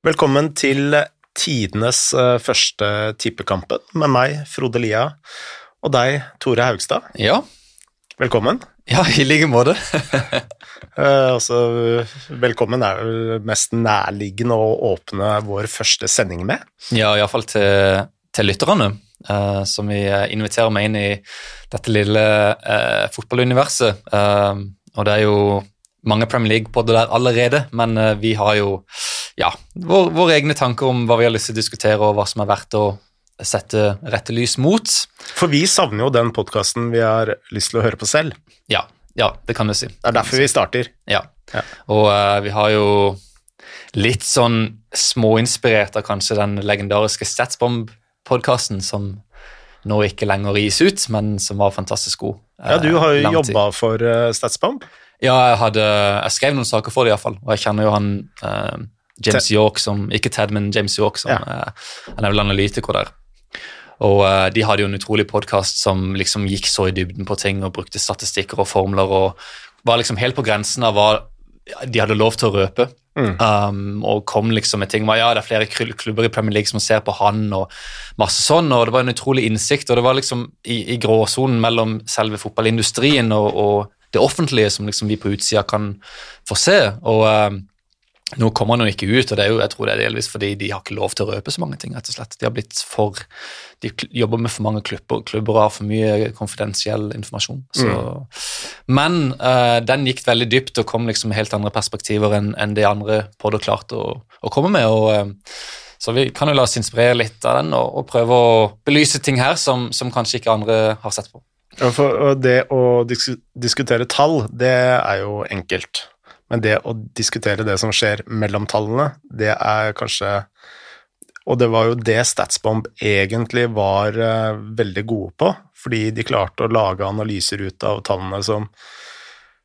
Velkommen til tidenes eh, første tippekampen med meg, Frode Lia, og deg, Tore Haugstad. Ja, Velkommen. ja i like måte. Eh, altså, velkommen er vel mest nærliggende å åpne vår første sending med. ja, iallfall til, til lytterne, eh, som vi eh, inviterer med inn i dette lille eh, fotballuniverset. Og det er jo mange Premier League-podder der allerede, men vi har jo ja, vår, våre egne tanker om hva vi har lyst til å diskutere, og hva som er verdt å sette rette lys mot. For vi savner jo den podkasten vi har lyst til å høre på selv. Ja, ja det kan du si. Det er derfor vi starter. Ja. Ja. Og uh, vi har jo litt sånn småinspirert av kanskje den legendariske Statsbomb-podkasten som nå ikke lenger gis ut, men som var fantastisk god. Ja, du har eh, jo jobba for uh, Statsbomb. Ja, jeg, hadde, jeg skrev noen saker for det iallfall, og jeg kjenner jo han eh, James York som Ikke Ted, men James York, som Ja. eh, han er vel analytiker der. Og uh, de hadde jo en utrolig podkast som liksom gikk så i dybden på ting og brukte statistikker og formler og var liksom helt på grensen av hva de hadde lov til å røpe. Mm. Um, og kom liksom med ting var, ja, det er flere klubber i Premier League som ser på han, og masse sånn, og det var en utrolig innsikt, og det var liksom i, i gråsonen mellom selve fotballindustrien og, og det offentlige som liksom vi på utsida kan få se. Og um, nå kommer han jo ikke ut, og det er jo, jeg tror det er delvis fordi de har ikke lov til å røpe så mange ting, rett og slett. De har blitt for De jobber med for mange klubber, klubber og har for mye konfidensiell informasjon. Så, Men uh, den gikk veldig dypt og kom liksom helt andre perspektiver enn en det andre podder klarte å, å komme med. og uh, så vi kan jo la oss inspirere litt av den og, og prøve å belyse ting her som, som kanskje ikke andre har sett på. Ja, For og det å diskutere tall, det er jo enkelt. Men det å diskutere det som skjer mellom tallene, det er kanskje Og det var jo det Statsbomb egentlig var eh, veldig gode på, fordi de klarte å lage analyser ut av tallene som,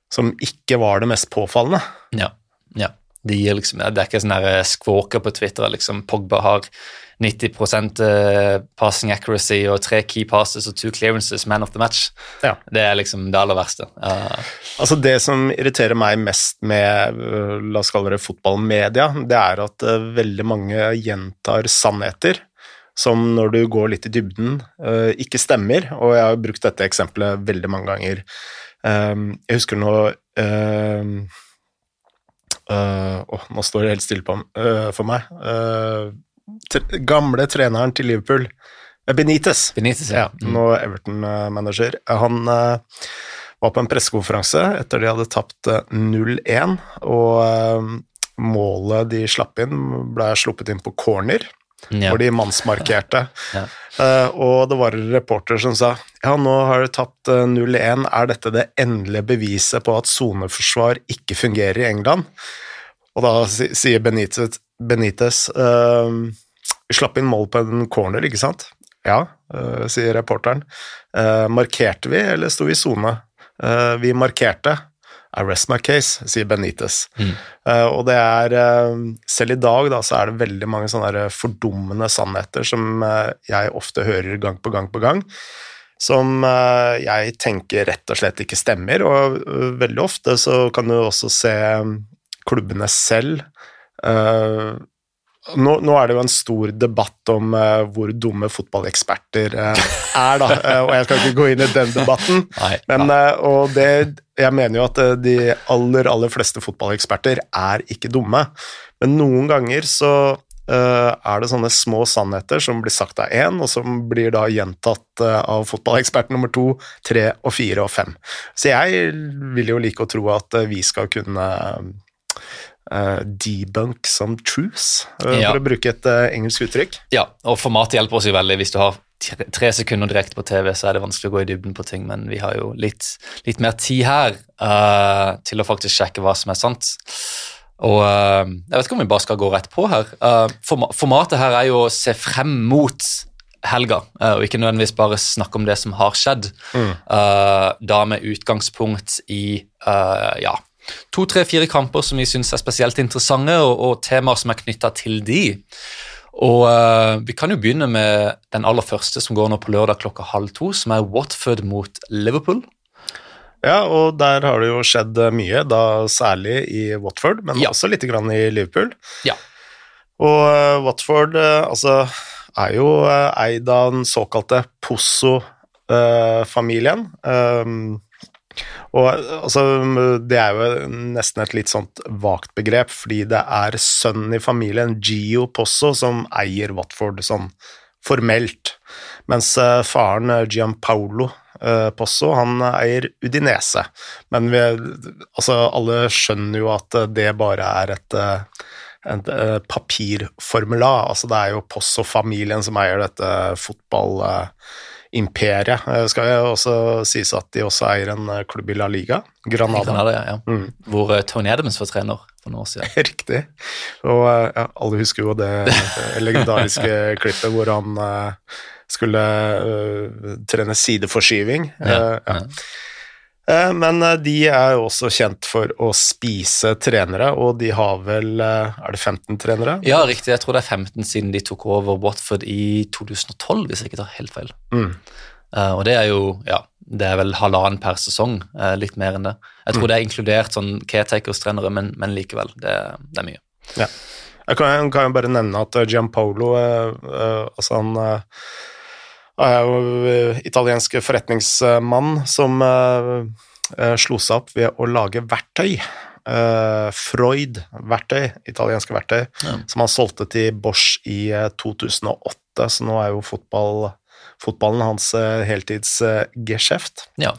som ikke var det mest påfallende. Ja, ja. De gir liksom, det er ikke sånn skvåker på Twitter liksom Pogba har 90 eh, passing accuracy og tre key passes og two clearances, man of the match. Ja. Det er liksom det aller verste. Uh, Altså Det som irriterer meg mest med øh, la oss kalle det fotballmedia, det er at veldig mange gjentar sannheter som når du går litt i dybden, ikke stemmer. Og jeg har brukt dette eksempelet veldig mange ganger. Jeg husker nå um, oh, Nå står det helt stille på, uh, for meg. Uh, tre, gamle treneren til Liverpool, Benitez. Benitez, Ja. Mm. nå Everton-manager. Han var på en pressekonferanse etter de hadde tapt eh, 0-1, og målet de slapp inn, ble sluppet inn på corner, Ja. hvor de mannsmarkerte. Ja. Uh, og det var en reporter som sa ja, nå har du tapt eh, 0-1, er dette det endelige beviset på at soneforsvar ikke fungerer i England? Og da sier Benitez, Benitez uh, vi slapp inn mål på en corner, ikke sant? Ja, uh, sier reporteren. Markerte vi, eller sto vi i sone? Vi markerte. I rest my case, sier Benitez. Mm. Uh, og det er uh, Selv i dag da, så er det veldig mange sånne fordummende sannheter som uh, jeg ofte hører gang på gang på gang, som jeg tenker rett og slett ikke stemmer. Og veldig ofte så kan du også se klubbene selv nå, nå er det jo en stor debatt om uh, hvor dumme fotballeksperter uh, er, da, Uh, og jeg skal ikke gå inn i den debatten. Nei, Men, og det, jeg mener jo at de aller, aller fleste fotballeksperter er ikke dumme, men noen ganger så er det sånne små sannheter som blir sagt av én, og som blir da gjentatt av fotballekspert nummer to, tre og fire og fem. Så jeg vil jo like å tro at vi skal kunne debunk some truths, eh, Ja. for å bruke et eh, engelsk uttrykk. ja, og formatet hjelper oss jo veldig. Hvis du har tre- sekunder direkte på TV, så er det vanskelig å gå i dybden på ting, men vi har jo litt, litt mer tid her uh, til å faktisk sjekke hva som er sant. Og uh, jeg vet ikke om vi bare skal gå rett på her. Uh, forma formatet her er jo å se frem mot helga, eh, og ikke nødvendigvis bare snakke om det som har skjedd. Eh, da med utgangspunkt i eh, ja, to, tre, fire kamper som vi syns er spesielt interessante, og, og temaer som er knytta til de. Og uh, Vi kan jo begynne med den aller første, som går nå på lørdag klokka halv to, som er Watford mot Liverpool. Ja, og der har det jo skjedd eh, mye, da særlig i Watford, men Ja. også litt grann i Liverpool. Ja. Og uh, Watford uh, altså, er jo eid av den såkalte Posso-familien. Um, og altså, Det er jo nesten et litt sånt vagt begrep, fordi det er sønnen i familien, Gio Posso, som eier Watford sånn formelt, mens eh, faren eh, Gianpaolo eh, Posso han eier Udinese. Men vi, altså, alle skjønner jo at det bare er et, et, papirformula. Altså, det er jo Posso-familien som eier dette fotball imperiet. Det skal jeg også sies at de også eier en eh, klubb i La Liga, Granada. Granada ja. mm. Hvor uh, Tony Adams var trener for noen år siden. Riktig. Og ja, alle husker jo det legendariske klippet hvor han skulle uh, trene sideforskyving. Ja, ja. Eh, men eh, de er jo også kjent for å spise trenere, og de har vel eh, Er det 15 trenere? Ja, riktig. Jeg tror det er 15 siden de tok over Watford i 2012, hvis jeg ikke tar helt feil. Mm. Og det er jo ja, det er vel halvannen per sesong, litt mer enn det. Jeg tror mm. det er inkludert sånn caretakers-trenere, men, men, likevel, det, det, er mye. Ja. Jeg kan, kan jo bare nevne at Gianpolo altså han eh, italiensk forretningsmann som uh, slo seg opp ved å lage verktøy. Uh, Freud-verktøy, italienske verktøy, ja. som han solgte til Bosch i 2008, så nå er jo fotball, fotballen hans heltidsgeskjeft. Ja.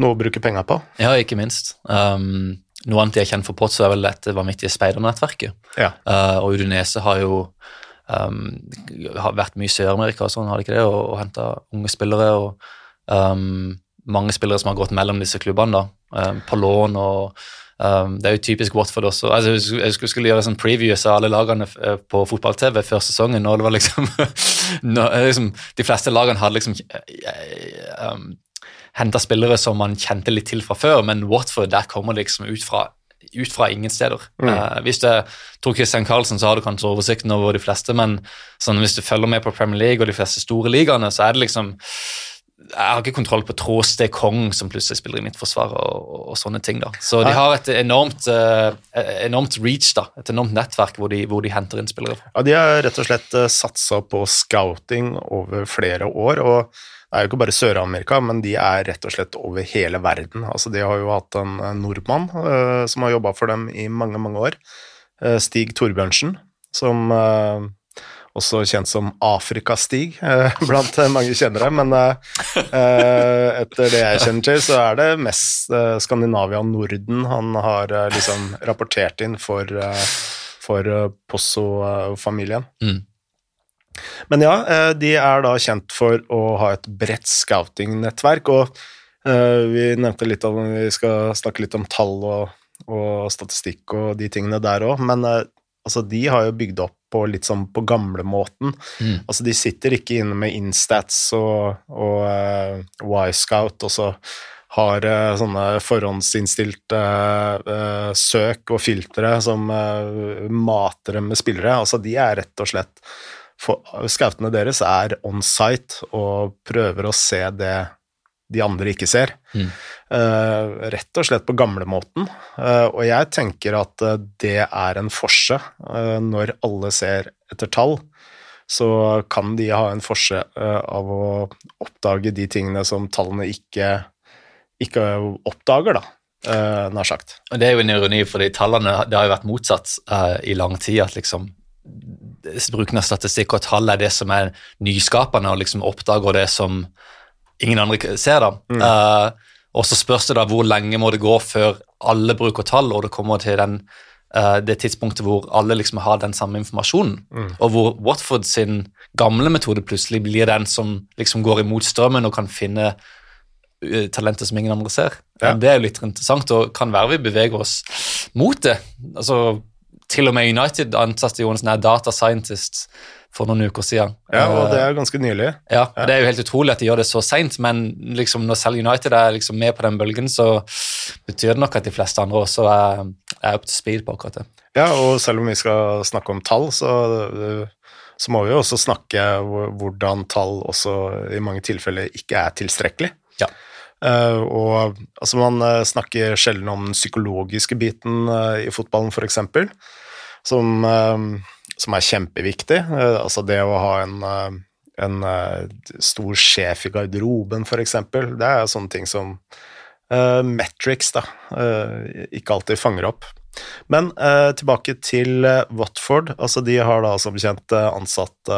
Noe å bruke penger på. Ja, ikke minst. Um, noe annet jeg kjenner for Potts, er vel dette vanvittige speidernettverket. Ja. Uh, og Udinese har jo um, har vært mye i Sør-Amerika og sånn, har de ikke det, og, og henta unge spillere. og um, mange spillere som har gått mellom disse klubbene, da, um, på lån. og um, Det er jo typisk Watford også. Altså, jeg skulle, skulle gjøre sånn previews av alle lagene eh, på fotball-TV før sesongen, og det var liksom, no, liksom De fleste lagene hadde liksom um, henta spillere som man kjente litt til fra før, men Watford der kommer liksom ut fra ut fra ingen steder. Mm. Uh, hvis du tror Christian Carlsen, så har du kanskje oversikten over de fleste, men sånn, hvis du følger med på Premier League og de fleste store ligaene, så er det liksom jeg har ikke kontroll på Tråsted Kong, som plutselig spiller i mitt og, og, og, sånne ting. da. Så de har et enormt, uh, enormt reach, da, et enormt nettverk hvor de, hvor de henter inn spillere. Ja, De har rett og slett uh, satsa på scouting over flere år. og det er jo ikke bare Sør-Amerika, men de er rett og slett over hele verden. Altså, de har jo hatt en nordmann uh, som har jobba for dem i mange, mange år. Uh, Stig Torbjørnsen, som uh, også kjent som Afrikastig blant mange kjennere. Men etter det jeg kjenner til, så er det mest Skandinavia og Norden han har liksom rapportert inn for, for Posso-familien. Mm. Men ja, eh, de er da kjent for å ha et bredt scouting-nettverk, og uh, vi nevnte litt om Vi skal snakke litt om tall og, og statistikk og de tingene der òg, men uh, altså, de har jo bygd opp på litt sånn på gamlemåten. Mm. Altså, de sitter ikke inne med Instats og, og uh, Y-Scout, og så har uh, sånne forhåndsinnstilte uh, søk og filtre som mater dem med spillere. Altså, de er rett og slett Scoutene deres er on site og prøver å se det de andre ikke ser. Mm. Uh, rett og slett på gamlemåten. Uh, og jeg tenker at uh, det er en forse. når alle ser etter tall, så kan de ha en forse av å oppdage de tingene som tallene ikke, ikke oppdager, da. nær sagt. Det er jo en ironi, fordi tallene det har jo vært motsatt i lang tid. at liksom bruken av statistikk og tall er det som er nyskapende, og liksom oppdager det som ingen andre ser. da. Mm. Uh, og så spørs det da hvor lenge må det gå før alle bruker tall, og det kommer til den, uh, det tidspunktet hvor alle liksom har den samme informasjonen. Mm. Og hvor Watford sin gamle metode plutselig blir den som liksom går imot strømmen og kan finne uh, talenter som ingen andre ser. Ja. Det er jo litt interessant, og kan være vi beveger oss mot det. altså til og med United ansatte jo en sånn data scientist for noen uker siden. Ja, og det er ganske nylig. Ja, og Det er jo helt utrolig at de gjør det så seint, men liksom når selv United er liksom med på den bølgen, så betyr det nok at de fleste andre også er, er up to speed på akkurat det. Ja, og selv om vi skal snakke om tall, så, så må vi jo også snakke hvordan tall også i mange tilfeller ikke er tilstrekkelig. Ja. Uh, og altså Man uh, snakker sjelden om den psykologiske biten uh, i fotballen, f.eks. Som, som er kjempeviktig. Altså det å ha en, en stor sjef i garderoben, f.eks. Det er sånne ting som Metrics da, ikke alltid fanger opp. Men uh, tilbake til Watford. altså De har da som kjent ansatt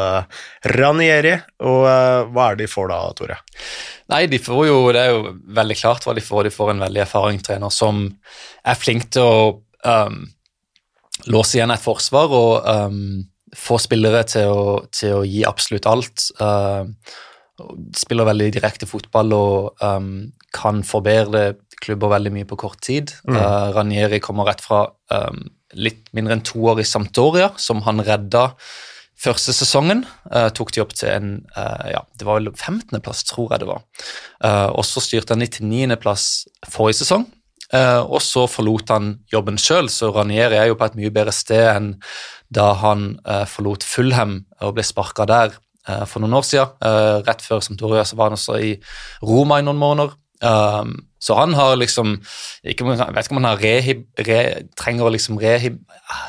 Ranieri. Og hva er det de får da, Tore? Nei, de får jo, Det er jo veldig klart hva de får. De får en veldig erfaringstrener som er flink til å um, låse igjen et forsvar og um, få spillere til å, til å, gi absolutt alt. Uh, spiller veldig direkte fotball og um, kan forbedre klubber veldig mye på kort tid. Mm. Uh, Ranieri kommer rett fra um, litt mindre enn to år i Sampdoria, som han redda første sesongen. Uh, tok de opp til en uh, ja, det var vel 15.-plass, tror jeg det var. Og så styrte han de til 9.-plass forrige sesong. Og så forlot han jobben sjøl, så Ranieri er jo på et mye bedre sted enn da han forlot Fulham og ble sparka der for noen år siden. rett før Sampdoria så var han også i Roma i noen måneder. Um, så han har liksom ikke, Jeg vet ikke om han har rehib, re, trenger å liksom rehib,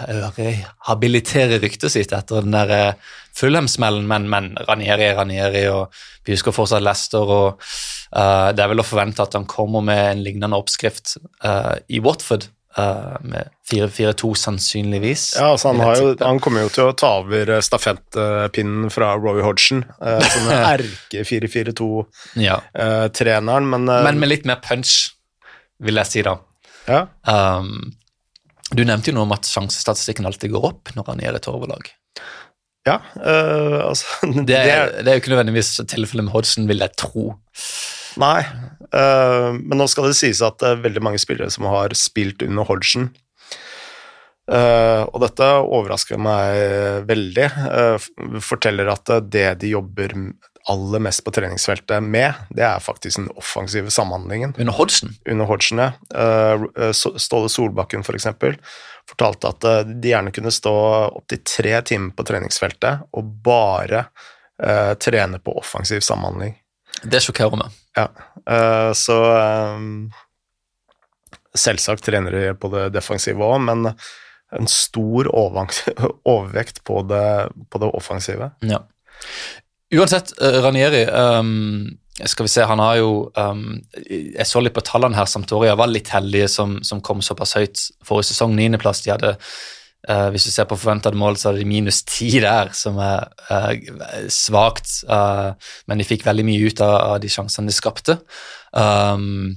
rehabilitere ryktet sitt etter den der Fulham-smellen, men, men Ranieri er Ranieri, og vi husker fortsatt Leicester. og Uh, det er vel å forvente at han kommer med en lignende oppskrift uh, i Watford. Uh, med 4-4-2 sannsynligvis. Ja, altså han, jo, han, kommer jo til å ta over stafettpinnen fra Roy Hodgson, som er erke 4-4-2-treneren, ja. men Men med litt mer punch, vil jeg si, da. Ja. Um, du nevnte jo noe om at sjansestatistikken alltid går opp når han gjør et overlag. Ja, altså det er, det er jo ikke nødvendigvis tilfellet med Hodgson, vil jeg tro. Nei, uh, men nå skal det sies at det er veldig mange spillere som har spilt under Hodgson. Uh, og dette overrasker meg veldig. Uh, forteller at det de jobber aller mest på treningsfeltet med, det er faktisk den offensive samhandlingen. Under Hodgson? Under Hodgson, ja. Uh, Ståle Solbakken, for eksempel, fortalte at de gjerne kunne stå opptil tre timer på treningsfeltet og bare trene på offensiv samhandling. Det sjokkerer meg. Ja, uh, så um, Selvsagt trener de på det defensive òg, men en stor overvekt på det, på det offensive. Ja. Uansett, uh, Ranieri um, skal vi se, han har jo um, Jeg så litt på tallene her. Samtoria var litt heldige som, som kom såpass høyt forrige sesong. Niendeplass. De hadde Uh, hvis du ser på forventede mål, så er det minus ti der, som er uh, svakt. Uh, men de fikk veldig mye ut av, av de sjansene de skapte. Um,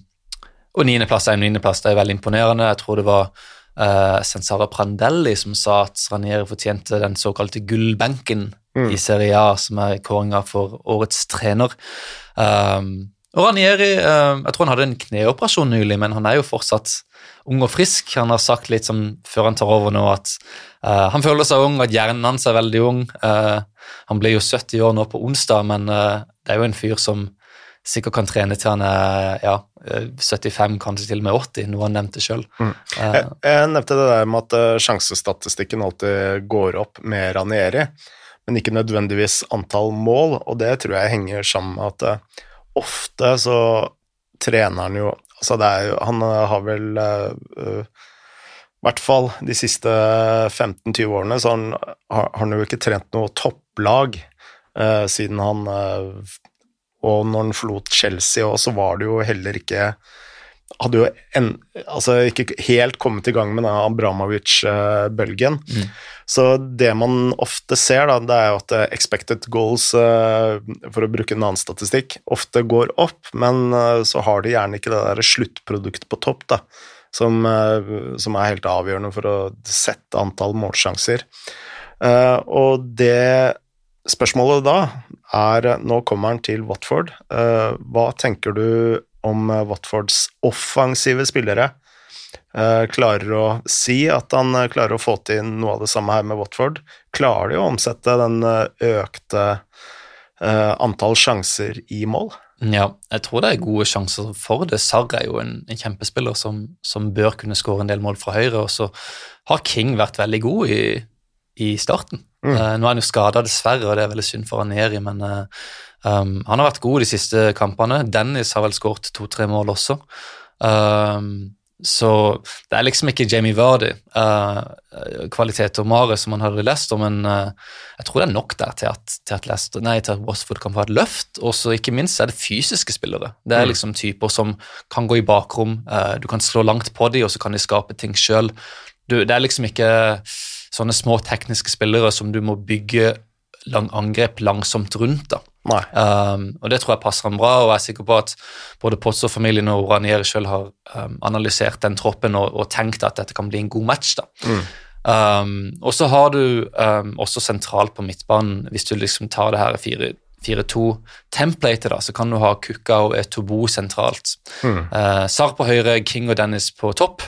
og niendeplass er en niendeplass, det er veldig imponerende. Jeg tror det var uh, Sensara Prandelli som sa at Ranieri fortjente den såkalte gullbenken mm. i Serie A, som er kåringa for årets trener. Um, og Ranieri Jeg tror han hadde en kneoperasjon nylig, men han er jo fortsatt ung og frisk. Han har sagt litt som før han tar over nå at uh, han føler seg ung, at hjernen hans er veldig ung. Uh, han blir jo 70 år nå på onsdag, men uh, det er jo en fyr som sikkert kan trene til han er ja, 75, kanskje til og med 80, noe han nevnte sjøl. Mm. Jeg, jeg, nevnte det der med at sjansestatistikken alltid går opp med Ranieri, men ikke nødvendigvis antall mål, og det tror jeg henger sammen med at ofte så trener han jo Altså, det er jo Han eh, har vel uh, i hvert fall de siste 15-20 årene så han, har han jo ikke trent noe topplag uh, siden han uh, Og når han forlot Chelsea òg, så var det jo heller ikke Hadde jo en, altså ikke helt kommet i gang med den Abramovic-bølgen. Mm. Så det man ofte ser, da, det er jo at expected goals, for å bruke en annen statistikk, ofte går opp, men så har de gjerne ikke det der sluttproduktet på topp, da, som, som er helt avgjørende for å sette antall målsjanser. Og det spørsmålet da er Nå kommer han til Watford. Hva tenker du om Watfords offensive spillere? Eh, klarer å si at han eh, klarer å få til noe av det samme her med Watford. Klarer de å omsette den eh, økte antall sjanser i mål? Ja, jeg tror det er gode sjanser for det. Sarr er jo en, en kjempespiller som, som, bør kunne skåre en del mål fra høyre. Og så har King vært veldig god i, i starten. Mm. Nå er han jo skada, dessverre, og det er veldig synd for Aneri, men um, han har vært god de siste kampene. Dennis har vel skåret to-tre mål også. Um, så det er liksom ikke Jamie Vardy, uh, kvalitet og Mare som man hadde i Leicester, men uh, jeg tror det er nok der til at, til at, Leicester, nei, til at Watford kan få et løft. Og så ikke minst er det fysiske spillere. Det er mm. liksom typer som kan gå i bakrom, uh, du kan slå langt på dem, og så kan de skape ting sjøl. Det er liksom ikke sånne små tekniske spillere som du må bygge lang angrep langsomt rundt. da. Um, og Det tror jeg passer ham bra, og jeg er sikker på at både Potts-familien og Ranieri selv har um, analysert den troppen og, og, tenkt at dette kan bli en god match. da. Mm. Um, og så har du um, også sentralt på midtbanen, hvis du liksom tar det her 4-2-templatet, da, så kan du ha Kukka og Etobo sentralt. Mm. Uh, Sar på høyre, King og Dennis på topp,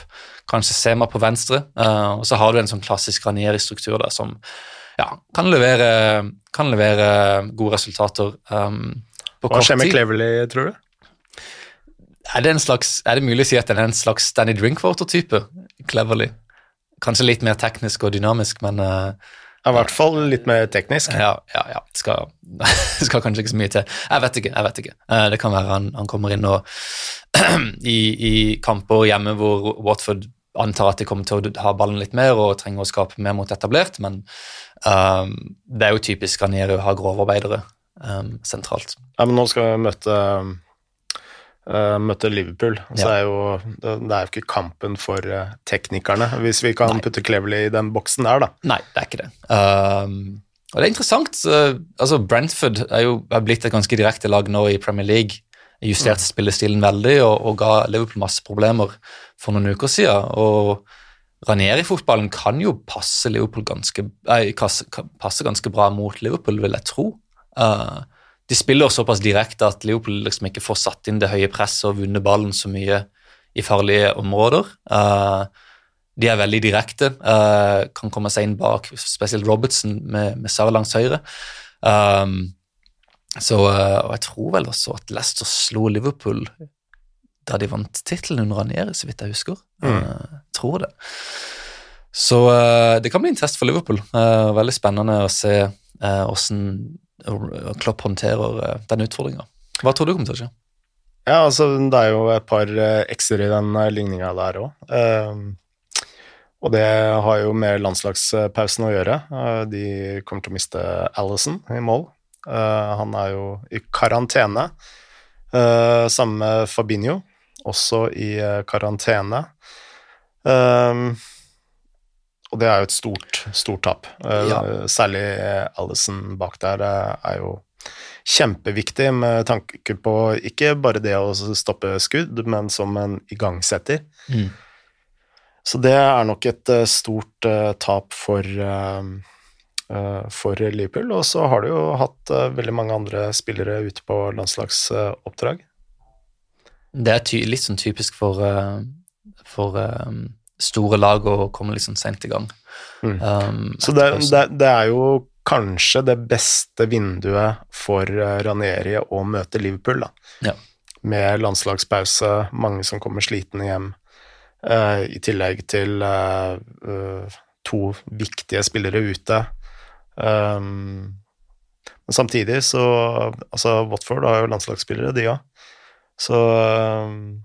kanskje Sema på venstre, uh, og så har du en sånn klassisk Ranieri-struktur der som ja, kan levere, kan levere gode resultater um, på Hva skjer med Cleverly, tror du? Er det, slags, er det, mulig å si at den er en slags Danny Drinkwater-type? Cleverly. Kanskje litt mer teknisk og dynamisk, men uh, I hvert fall litt mer teknisk. Ja, ja. ja. Skal, skal, kanskje ikke så mye til. Jeg vet ikke. jeg vet ikke. Uh, det kan være han, han kommer inn og i, i, kamper hjemme hvor Watford antar at de kommer til å ha ballen litt mer og trenger å skape mer mot etablert, men um, det er jo typisk Ranieri å ha grovarbeidere um, sentralt. Ja, men nå skal vi møte, uh, møte Liverpool, så ja. er jo, det, det, er jo ikke kampen for uh, teknikerne, hvis vi kan Nei. putte Cleverly i den boksen der, da. Nei, det er ikke det. Um, og det er interessant. Uh, altså Brentford er jo er blitt et ganske direkte lag nå i Premier League justerte spillestilen veldig og, og, ga Liverpool masse problemer for noen uker siden. Og Ranieri-fotballen kan jo passe ganske, eh, passe ganske bra mot Liverpool, vil jeg tro. Uh, de spiller såpass direkte at Liverpool liksom ikke får satt inn det høye presset og vunnet ballen så mye i farlige områder. Uh, de er veldig direkte, uh, kan komme seg inn bak, spesielt Robertson med, med Sara langs høyre. Um, så, og jeg tror vel også at Leicester slo Liverpool da de vant tittelen under Ranieri, så vidt jeg husker. Mm. Uh, tror det. Så uh, det kan bli en test for Liverpool. Uh, veldig spennende å se hvordan Klopp håndterer den utfordringa. Hva tror du kommer til å skje? Ja, altså Det er jo et par ekser i den ligninga der òg. og det har jo med landslagspausen å gjøre. de kommer til å miste Alison i mål. Han er jo i karantene. Sammen samme med Fabinho, også i karantene. karantene. og det er jo et stort, stort tap. Ja. Særlig Alison bak der er jo kjempeviktig med tanke på ikke bare det å stoppe skudd, men som en igangsetter. Mm. Så det er nok et stort tap for Eh, for Liverpool. Og så har du jo hatt eh, veldig mange andre spillere ute på landslagsoppdrag. Det er litt sånn typisk for, eh, for store lag å komme litt sånn seint i gang. Mm. Um, så det, det, det, er jo kanskje det beste vinduet for Ranieri å møte Liverpool, da. Ja. Med landslagspause, mange som kommer slitne hjem, uh, i tillegg til uh, uh, to viktige spillere ute. Um, men samtidig så Altså, Watford har jo landslagsspillere, de òg. Så um,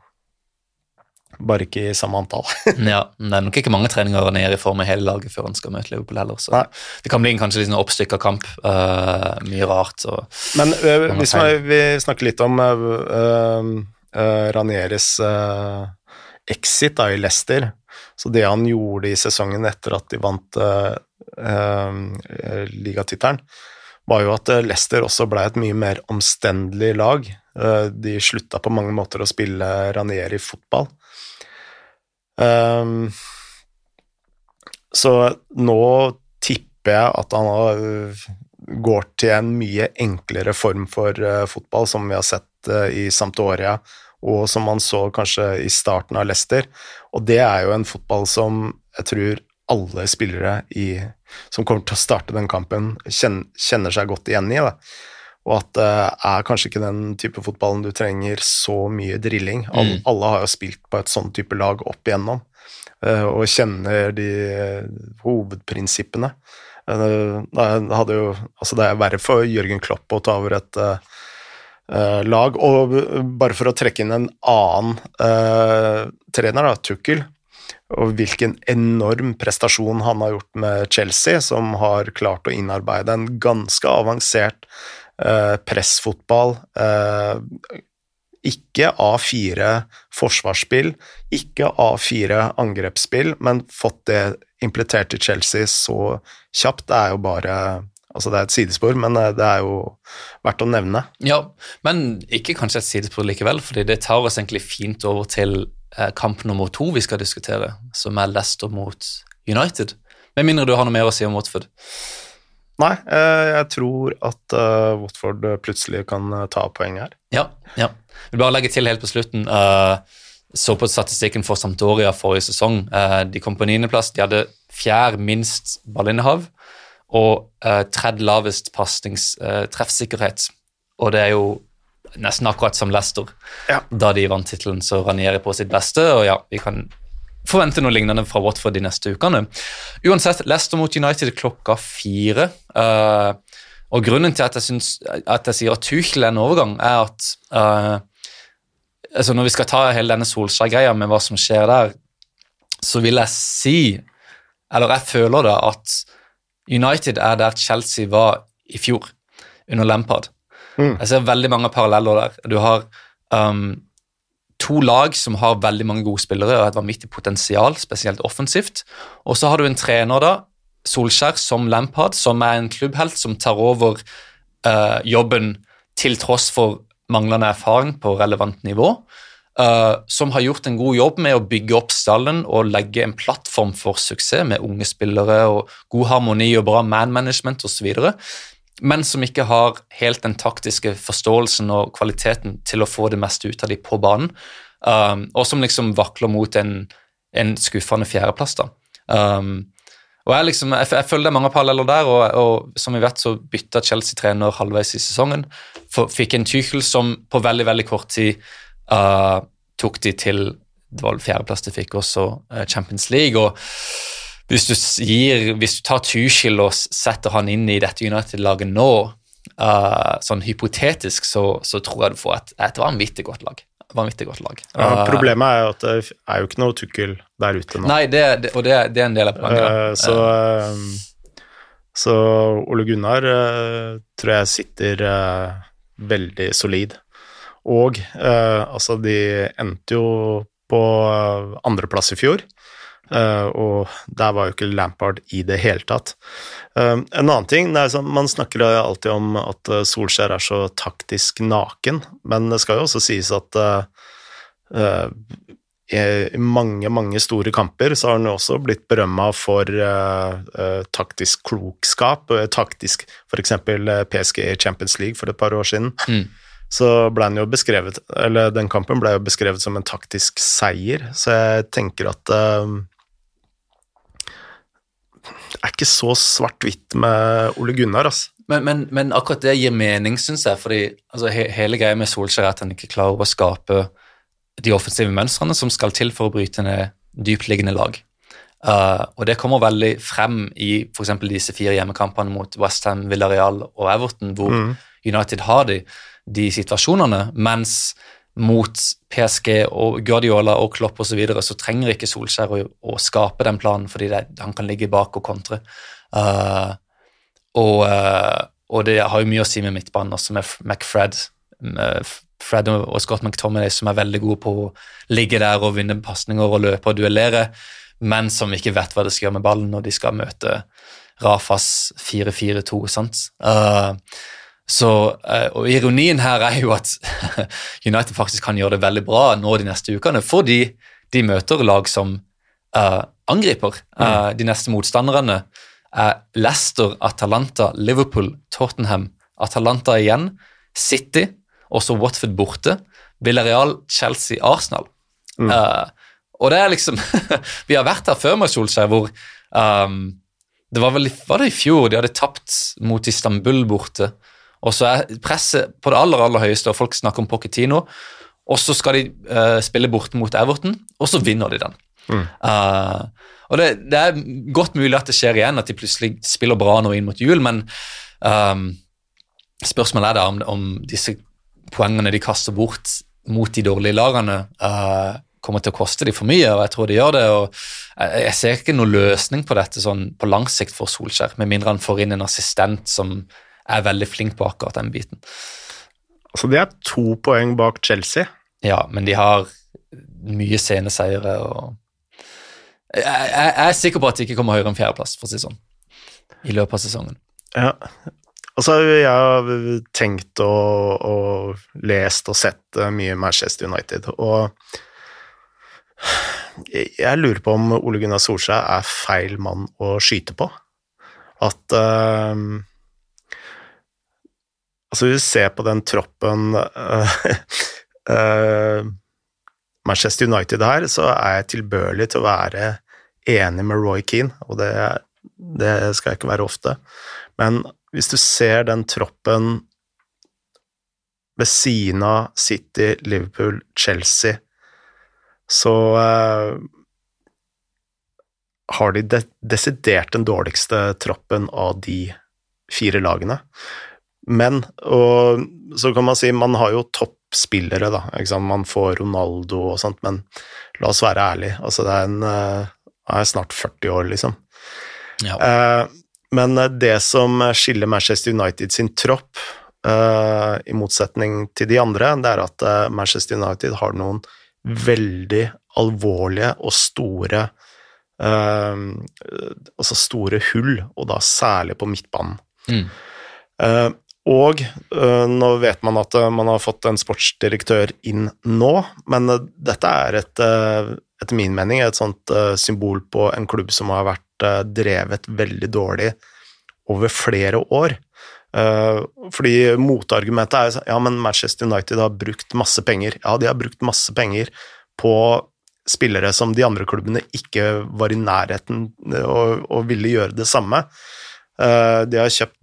bare ikke i samme antall. ja, Det er nok ikke mange treninger ned i form av hele laget før han skal møte Liverpool heller. så Nei. Det kan bli en kanskje litt sånn oppstykka kamp. Uh, mye rart. Og, Men uh, hvis man, vi snakker litt om uh, Ranieres exit da, i Leicester, så det han gjorde i sesongen etter at de vant uh, ligatittelen, var jo at eh, Leicester også ble et mye mer omstendelig lag. Eh, de slutta på mange måter å spille Ranieri fotball. Um, så nå tipper jeg at han har, går til en mye enklere form for fotball, som vi har sett i Sampdoria, og som man så kanskje i starten av Leicester. Og det er jo en fotball som jeg tror alle spillere i som kommer til å starte den kampen, kjenner seg godt igjen i. Da. Og at det uh, er kanskje ikke den type fotballen du trenger så mye drilling. All, mm. Alle har jo spilt på et sånn type lag opp igjennom uh, og kjenner de uh, hovedprinsippene. Uh, det, hadde jo, altså det er verre for Jørgen Klopp å ta over et uh, lag. Og bare for å trekke inn en annen trener, da, Tukkel, og hvilken enorm prestasjon han har gjort med Chelsea, som har klart å innarbeide en ganske avansert eh, pressfotball. ikke A4 forsvarsspill, ikke A4 angrepsspill, men fått det implementert i Chelsea så kjapt, det er jo bare Altså, det er et sidespor, men eh, det er jo verdt å nevne. Ja, men ikke kanskje et sidespor likevel, fordi det tar oss egentlig fint over til eh, kamp nummer to vi skal diskutere, som er Leicester mot United. Med mindre du har noe mer å si om Watford? Nei, eh, jeg tror at Watford plutselig kan ta poeng her. Ja, ja. Jeg vil bare legge til helt på slutten. så på statistikken for Sampdoria forrige sesong. de kom på niendeplass. De hadde fjerd minst ballinnehav og tredje lavest pasnings treffsikkerhet. Og det er jo nesten akkurat som Leicester ja. da de vant tittelen, så Ranieri på sitt beste. Og ja, vi kan forvente noe lignende fra Watford de neste ukene. Uansett, Leicester mot United klokka fire. Uh, og grunnen til at jeg, synes, at jeg sier at Tuchel er en overgang, er at uh, altså når vi skal ta hele denne Solskjær-greia med hva som skjer der, så vil jeg si, eller jeg føler det, at United er der Chelsea var i fjor, under Lampard. Mm. Jeg ser veldig mange paralleller der. Du har um, to lag som har veldig mange gode spillere og et vanvittig potensial, spesielt offensivt. Og så har du en trener, da, Solskjær, som Lampard, som er en klubbhelt som tar over uh, jobben til tross for manglende erfaring på relevant nivå. Uh, som har gjort en god jobb med å bygge opp stallen og legge en plattform for suksess med unge spillere og god harmoni og bra man-management osv., men som ikke har helt den taktiske forståelsen og kvaliteten til å få det meste ut av dem på banen, um, og som liksom vakler mot en, en skuffende fjerdeplass. da. Um, og jeg, liksom, jeg, jeg, føler det er mange paralleller der, og, og som vi vet så bytta Chelsea-trener halvveis i sesongen. For, fikk en Tychel som på veldig veldig kort tid uh, tok de til det var fjerdeplass de fikk også uh, Champions League. og hvis hvis du tar Tuchel og setter han inn i dette United-laget nå, uh, sånn hypotetisk, så, så, tror jeg du får et, et vanvittig godt lag. Vanvittig godt lag. Ja, problemet er jo at det er jo ikke noe Tuchel der ute nå. Nei, det, det, og det, det, er en del av poenget. så, så Ole Gunnar tror jeg sitter veldig solid. Og eh, altså, de endte jo på andreplass i fjor. Uh, og der var jo ikke Lampard i det hele tatt. Uh, en annen ting det er sånn, Man snakker alltid om at Solskjær er så taktisk naken, men det skal jo også sies at uh, i mange, mange store kamper så har han jo også blitt berømma for taktisk klokskap. taktisk F.eks. PSG i Champions League for et par år siden. Mm så ble den jo beskrevet Eller den kampen ble jo beskrevet som en taktisk seier, så jeg tenker at uh, er ikke så svart-hvitt med Ole Gunnar, altså. Men, men, men, akkurat det gir mening, syns jeg, fordi altså, he, hele greia med Solskjær er at han ikke klarer å skape de offensive mønstrene som skal til for å bryte ned dyptliggende lag. Uh, og det kommer veldig frem i f.eks. disse fire hjemmekampene mot Westham, Villarreal og Everton, hvor mm. United har de de situasjonene. Mens mot PSG og Guardiola og Klopp osv. Så, videre, så trenger ikke Solskjær å, å skape den planen, fordi det, han kan ligge bak og kontre. Uh, og, uh, og, det har jo mye å si med midtbanen, også med McFred. Med Fred og Scott McTominay som er veldig gode på å ligge der og vinne pasninger og løpe og duellere, men som ikke vet hva de skal gjøre med ballen når de skal møte Rafas 4-4-2. sant? Uh, så, eh, og Ironien her er jo at United faktisk kan gjøre det veldig bra nå de neste ukene, fordi de møter lag som uh, angriper. Uh, de neste motstanderne er Leicester, Atalanta, Liverpool, Tottenham, Atalanta igjen, City, også Watford borte, Villarreal, Chelsea, Arsenal. Mm. Uh, og det er liksom Vi har vært her før med Solskjær, hvor um, det var vel var det i fjor de hadde tapt mot Istanbul borte. Og så er presset på det aller aller høyeste, og folk snakker om Pochettino. Og så skal de uh, spille borte mot Everton, og så vinner de den. Mm. Uh, og det, det, er godt mulig at det skjer igjen, at de plutselig spiller bra nå inn mot jul, men um, spørsmålet er da om, om disse poengene de kaster bort mot de dårlige lagene, uh, kommer til å koste de for mye, og jeg tror de gjør det. og Jeg, jeg ser ikke noen løsning på dette sånn på lang sikt for Solskjær, med mindre han får inn en assistent som er veldig flink på akkurat den biten. Altså, De er to poeng bak Chelsea. Ja, men de har mye sene seire og jeg, jeg, jeg, er sikker på at de ikke kommer høyere enn fjerdeplass, for å si sånn, i løpet av sesongen. Ja, Altså, jeg har tenkt og, og, lest og sett eh, mye Manchester United, og jeg lurer på om Ole Gunnar Solskjær er feil mann å skyte på. At uh, Altså, hvis du ser på den troppen uh, uh, Manchester United her, så er jeg tilbørlig til å være enig med Roy Keane, og det, det skal jeg ikke være ofte. Men hvis du ser den troppen ved siden av City, Liverpool, Chelsea, så uh, har de de desidert den dårligste troppen av de fire lagene. Men og så kan man si man har jo toppspillere, da. Man får Ronaldo og sånt, men la oss være ærlige. Altså, det er en uh, er snart 40 år, liksom. Ja. Eh, men eh, det som skiller Manchester United sin tropp, eh, i motsetning til de andre, det er at uh, Manchester United har noen veldig alvorlige og store eh, Altså store hull, og da særlig på midtbanen. Mm. Og nå vet man at man har fått en sportsdirektør inn nå, men dette er et, etter min mening et sånt symbol på en klubb som har vært Eh, drevet veldig dårlig over flere år. Eh, fordi motargumentet er ja, men Manchester United har brukt masse penger. Ja, de har brukt masse penger på spillere som de andre klubbene ikke var i nærheten og, og ville gjøre det samme. Eh, de har kjøpt,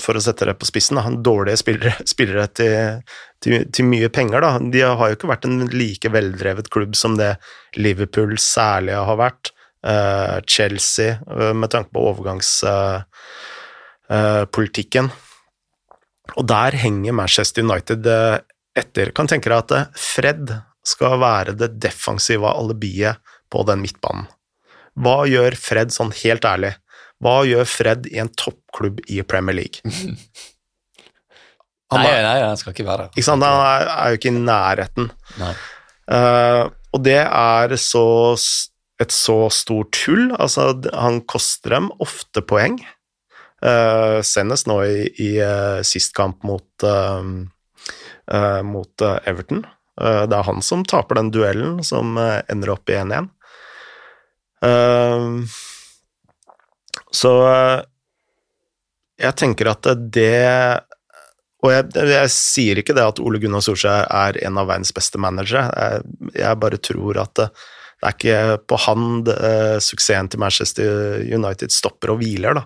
for, å sette det på spissen, dårlige spillere, spillere til, til, til, mye penger. Da. De har jo ikke vært en like veldrevet klubb som det Liverpool særlig har vært. Eh, Chelsea, eh, med tanke på overgangspolitikken. Og der henger Manchester United etter. Kan tenke deg at Fred skal være det defensive alibiet på den midtbanen. Hva gjør Fred sånn helt ærlig? Hva gjør Fred i en toppklubb i Premier League? Han er, nei, nei, han skal ikke være der. Han er, er, jo ikke i nærheten. Uh, og det er så et så stort hull. Altså, han koster dem ofte poeng. Uh, senest nå i, i uh, sist kamp mot, uh, mot Everton. det er han som taper den duellen, som ender opp i 1-1. Så jeg tenker at det Og jeg, jeg, sier ikke det at Ole Gunnar Solskjær er en av verdens beste managere, jeg, jeg bare tror at det er ikke på han det, suksessen til Manchester United stopper og hviler, da.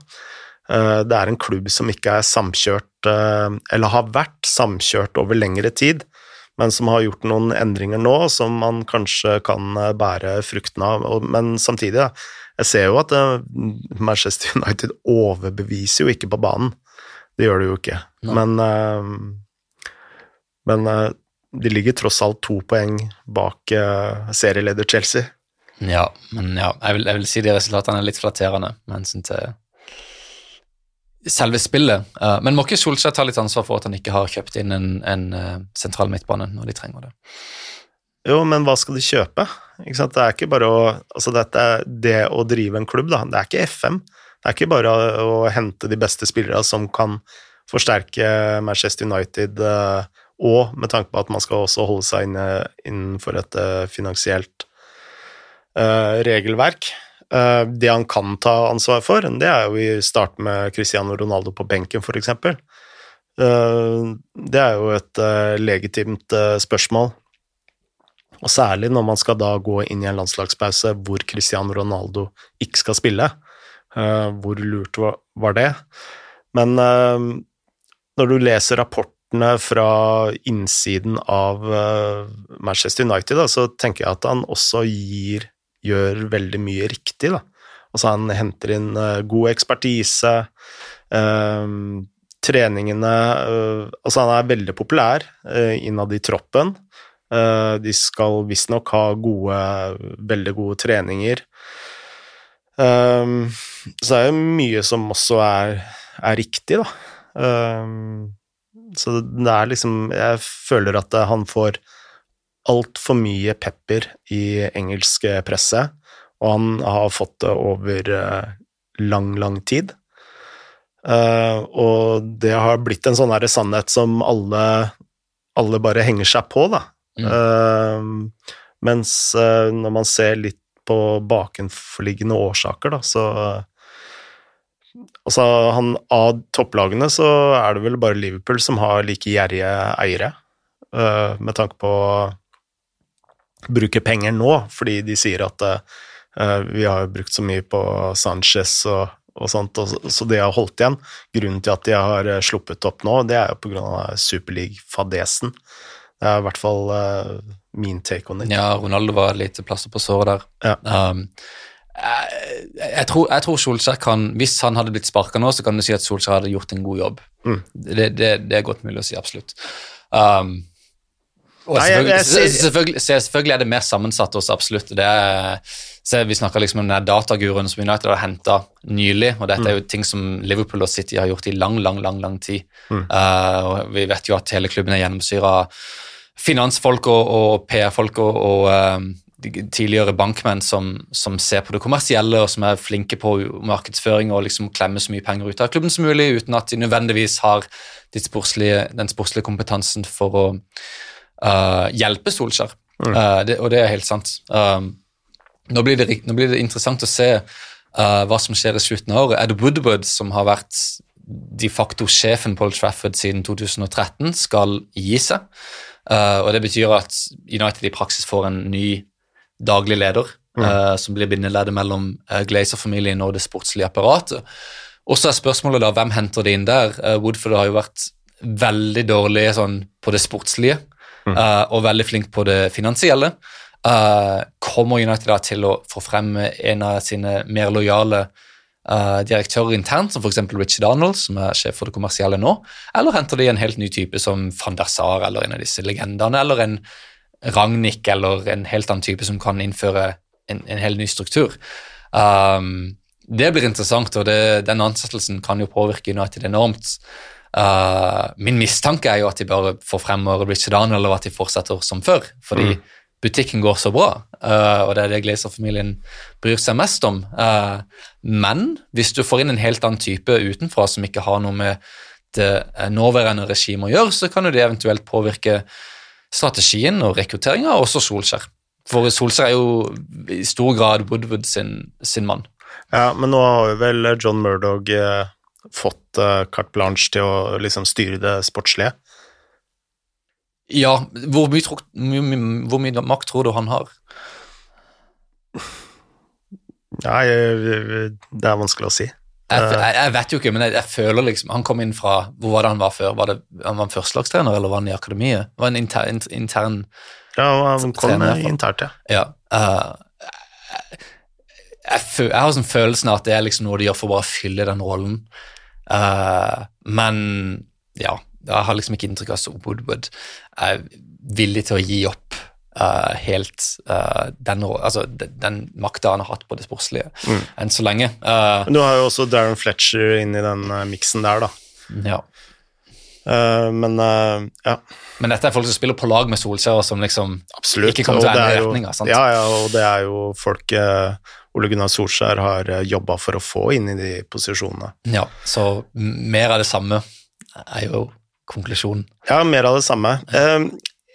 Uh, det er en klubb som ikke er samkjørt, eller har vært samkjørt over lengre tid, men som har gjort noen endringer nå som man kanskje kan bære fruktene av. Men samtidig, da, jeg ser jo at Manchester United overbeviser jo ikke på banen. Det gjør det jo ikke. No. Men, men de ligger tross alt to poeng bak serieleder Chelsea. Ja, men ja, jeg vil, jeg vil si de resultatene er litt flatterende med hensyn til selve spillet. Men må ikke Solskjær ta litt ansvar for at han ikke har kjøpt inn en, en sentral midtbane når de trenger det? Jo, men hva skal de kjøpe? Det er ikke bare å Altså, dette det å drive en klubb, da. Det er ikke FM. Det er ikke bare å, hente de beste spillerne som kan forsterke Manchester United uh, og med tanke på at man skal også holde seg inne, innenfor et uh, finansielt uh, regelverk. Det han kan ta ansvar for, det er jo i starten med Cristiano Ronaldo på benken, f.eks. Det er jo et legitimt spørsmål. Og særlig når man skal da gå inn i en landslagspause hvor Cristiano Ronaldo ikke skal spille. hvor lurt var det? Men når du leser rapportene fra innsiden av eh, Manchester United, da, så tenker jeg at han også gir, gjør veldig mye riktig. Da. Altså han henter inn eh, god ekspertise, treningene Altså, han er veldig populær innad i troppen. Uh, de skal visstnok ha gode, veldig gode treninger. Um, så det er jo mye som også er, er riktig, da. Um, så det er liksom Jeg føler at han får altfor mye pepper i engelsk presse, og han har fått det over uh, lang, lang tid. Uh, og det har blitt en sånn sannhet som alle, alle bare henger seg på, da. Mm. Uh, mens uh, når man ser litt på bakenforliggende årsaker, da, så Altså, han, av topplagene så er det vel bare Liverpool som har like gjerrige eiere, uh, med tanke på å bruke penger nå, fordi de sier at vi har brukt så mye på Sanchez og og sånt, og, så det har holdt igjen. Grunnen til at de har sluppet opp nå, det er jo av Superleague-fadesen. Det er i hvert fall uh, min take on it. Ja, Ronaldo var et lite plaster på såret der. Ja. Um, jeg, jeg, tror, jeg tror Solskjær kan Hvis han hadde blitt sparka nå, så kan du si at Solskjær hadde gjort en god jobb. Mm. Det, det, det, er godt mulig å si, absolutt. Um, og Nei, selvfølgelig, jeg, jeg, selvfølgelig, selvfølgelig, er det mer sammensatt også, absolutt. Det er, vi snakker liksom om den dataguruen som United har henta nylig, og dette er jo mm. ting som Liverpool og City har gjort i lang, lang, lang lang tid. Mm. Uh, Vi vet jo at hele klubben er gjennomsyra av finansfolk og, og PR-folk og, og um, tidligere bankmenn som, som, ser på det kommersielle og som er flinke på markedsføring og liksom klemmer så mye penger ut av klubben som mulig, uten at de nødvendigvis har de sportslige, den sportslige kompetansen for å uh, hjelpe Solskjær. Mm. Uh, det, og det er helt sant. Um, nå, blir det, nå, blir det, interessant å se uh, hva som skjer i slutten av året. Ed Woodward, som har vært de facto sjefen Old Trafford siden 2013, skal gi seg. Og Det betyr at United i praksis får en ny daglig leder, mm. som blir bindeleddet mellom Glazer-familien og det sportslige apparatet. Og så er spørsmålet da, hvem henter det inn der? Woodford har jo vært veldig dårlig sånn, på det sportslige mm. uh, og veldig flink på det finansielle. Uh, kommer United da til å få frem en av sine mer lojale direktører internt, som f.eks. Richard Arnold, som er sjef for det kommersielle nå, eller henter de en helt ny type som van der Sar eller en av disse legendene, eller en Ragnhild eller en helt annen type som kan innføre en, en helt ny struktur. Um, det blir interessant, og det, den ansettelsen kan jo påvirke United enormt. Uh, min mistanke er jo at de bare får fremover Richard Arnold, eller at de fortsetter som før. Fordi mm. Butikken går så bra, uh, og det er det Glazer-familien bryr seg mest om. Uh, men hvis du får inn en helt annen type utenfra som ikke har noe med det nåværende regimet å gjøre, så kan jo det eventuelt påvirke strategien og rekrutteringa, også Solskjær. For Solskjær er jo i stor grad Woodward sin, sin mann. Ja, men nå har jo vel John Murdoch fått carte blanche til å liksom styre det sportslige? Ja, hvor mye, tro, hvor mye, makt tror du han har? Nei, det er vanskelig å si. Jeg, jeg, jeg vet jo ikke, men jeg, jeg, føler liksom Han kom inn fra Hvor var det han var før? Var det, han var en førstelagstrener, eller var han i akademiet? Var han inter, intern Ja, han kom trener, internt, ja. ja uh, jeg, har sånn følelsen av at det er liksom noe de gjør for å bare fylle den rollen. Uh, men ja, jeg har liksom ikke inntrykk av at Woodward er villig til å gi opp uh, helt uh, den, altså, den, makta han har hatt på det sportslige mm. enn så lenge. du har jo også Darren Fletcher inn i den miksen der, da. Ja. men ja. Men dette er folk som spiller på lag med Solskjær, som liksom Absolutt. ikke kommer til å endre retninga. Ja, ja, og det er jo folk Ole Gunnar Solskjær har eh, jobba for å få inn i de posisjonene. Ja, så mer av det samme er jo konklusjonen. Ja, mer av det samme. Eh,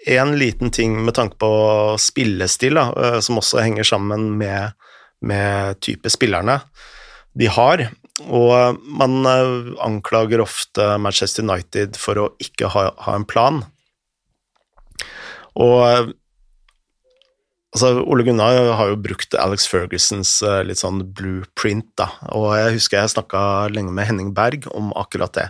en liten ting med tanke på spillestil, da, eh, som også henger sammen med, med type spillerne de har. Og man anklager ofte Manchester United for å ikke ha, ha en plan. Og Altså, Ole Gunnar har jo brukt Alex Fergusons litt sånn blueprint, da, og jeg husker jeg snakka lenge med Henning Berg om akkurat det.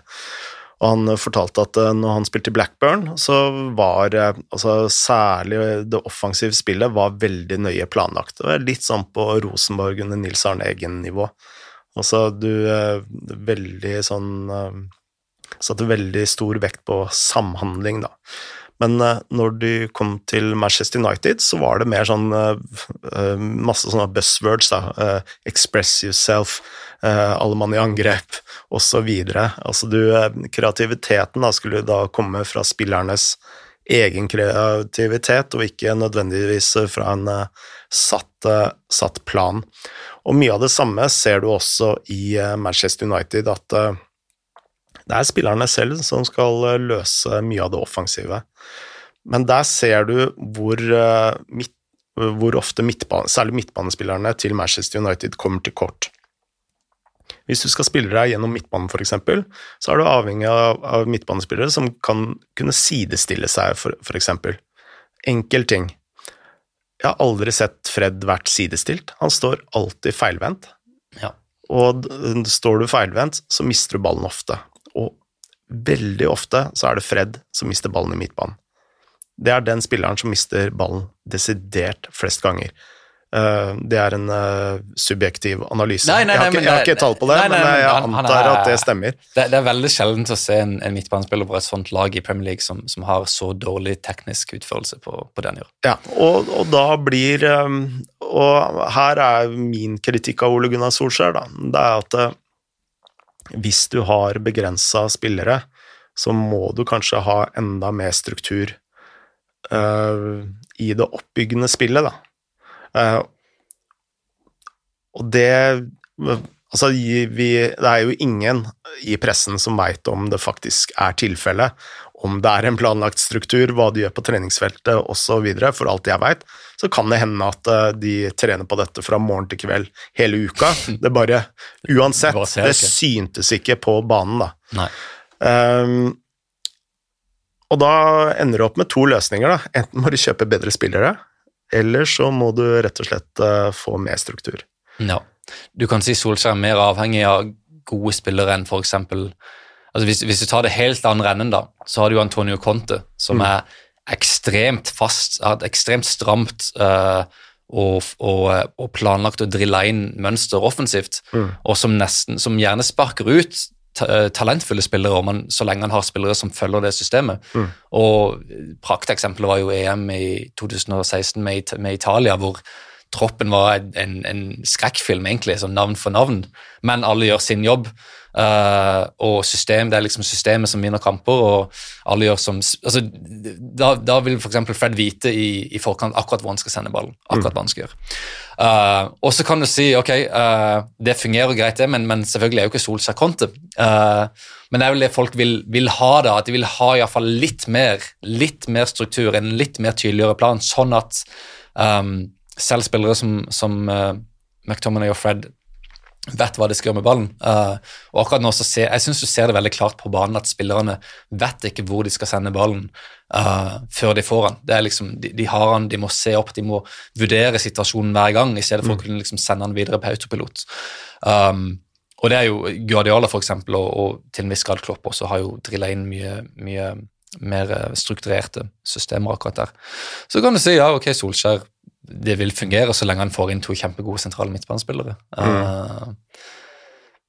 Og han fortalte at uh, når han spilte i Blackburn, så var uh, altså, særlig det offensive spillet var veldig nøye planlagt. Det var litt sånn på Rosenborg under Nils Arne Eggen-nivå. Altså, du Veldig sånn satte veldig stor vekt på samhandling, da. Men uh, når de kom til Manchester United, så var det mer sånn uh, masse sånne buzzwords, da. Express yourself, alle mann i angrep, osv. Altså du Kreativiteten da skulle da komme fra spillernes egen kreativitet, og ikke nødvendigvis fra en satt, satt plan. Og mye av det samme ser du også i Manchester United, at det er spillerne selv som skal eh, løse mye av det offensive. Men der ser du hvor, eh, midt, hvor ofte midtbane, særlig midtbanespillerne til Manchester United kommer til kort. Hvis du skal spille deg gjennom midtbanen, f.eks., så er du avhengig av, av, midtbanespillere som kan kunne sidestille seg, f.eks. Enkel ting. Jeg har aldri sett Fred vært sidestilt. Han står alltid feilvendt. Ja. Og står du feilvendt, så mister du ballen ofte veldig ofte så er det Fred som mister ballen i midtbanen. Det er den spilleren som mister ballen desidert flest ganger. Uh, det er en uh, subjektiv analyse. Nei, nei, jeg, har ikke, jeg har ikke tall på det, nei, men jeg han, antar er, at det stemmer. Det, det, er veldig sjeldent å se en, en midtbanespiller på et sånt lag i Premier League som, som har så dårlig teknisk utførelse på, på den gjør. Ja, og, og da blir Og her er min kritikk av Ole Gunnar Solskjær, da. Det er at hvis du har begrensa spillere, så må du kanskje ha enda mer struktur uh, i det oppbyggende spillet, da. Uh, og det Altså, vi, det er jo ingen i pressen som veit om det faktisk er tilfellet, om det er en planlagt struktur, hva de gjør på treningsfeltet osv. For alt jeg veit, så kan det hende at eh, de trener på dette fra morgen til kveld hele uka. Det bare Uansett, det syntes ikke på banen, da. Um, og da ender du opp med to løsninger, da. Enten må du kjøpe bedre spillere, eller så må du rett og slett uh, få mer struktur. Ja. Du kan si Solskjær er mer avhengig av gode spillere enn eksempel altså hvis, hvis, du tar det helt andre enden, da, så har du Antonio Conte, som mm. er ekstremt fast, har et ekstremt stramt uh, og, og, og, planlagt å drille inn mønster offensivt, mm. og som, nesten, som gjerne sparker ut eh, talentfulle spillere, man, så lenge han har spillere som følger det systemet. Mm. Og Prakteksempelet var jo EM i 2016 med, med Italia, hvor troppen var en, en skrekkfilm, egentlig, sånn navn for navn, men alle gjør sin jobb. Uh, og system, det er liksom systemet som vinner kamper, og alle gjør som altså, Da, da vil f.eks. Fred vite i, i, forkant akkurat hvor han skal sende ballen. akkurat hva han skal gjøre. Uh, og så kan du si ok, uh, det fungerer greit, det, men, men, selvfølgelig er jo ikke Solskjær Conte. men det er vel det folk vil, vil ha, da, at de vil ha i fall litt mer, litt mer struktur, en litt mer tydeligere plan, sånn at um, selv spillere som, som McTominay og Fred vet hva de skal gjøre med ballen. Uh, og akkurat nå så ser, Jeg syns du ser det veldig klart på banen at spillerne vet ikke hvor de skal sende ballen uh, før de får den. Det er liksom, de, de, har den, de må se opp, de må vurdere situasjonen hver gang i stedet for mm. å kunne liksom sende den videre på autopilot. Um, og det er jo Guardiola for eksempel, og, og til en viss grad Klopp også har jo drilla inn mye, mye mer strukturerte systemer akkurat der. Så kan du si ja, ok, Solskjær det vil fungere så lenge han får inn to kjempegode sentrale midtbanespillere. Mm. Uh,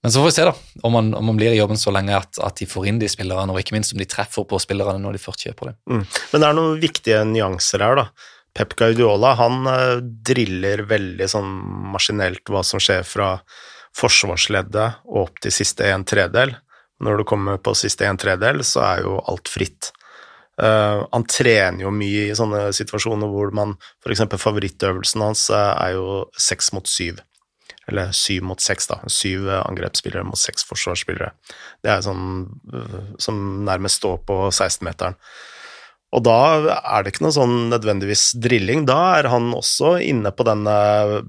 men så får vi se da, om han, om han blir i jobben så lenge at, at, de får inn de spillerne, og ikke minst om de treffer på spillerne når de først kjøper dem. Mm. Men det er noen viktige nyanser her. da. Pep Guardiola han uh, driller veldig sånn maskinelt hva som skjer fra forsvarsleddet og opp til siste en tredel. Når du kommer på siste en tredel, så er jo alt fritt. Uh, han trener jo mye i sånne situasjoner hvor man f.eks. favorittøvelsen hans uh, er jo seks mot syv. Eller syv mot seks, da. Syv angrepsspillere mot seks forsvarsspillere. Det er sånn som nærmest står på 16-meteren. Og da er det ikke noe sånn nødvendigvis drilling. Da er han også inne på denne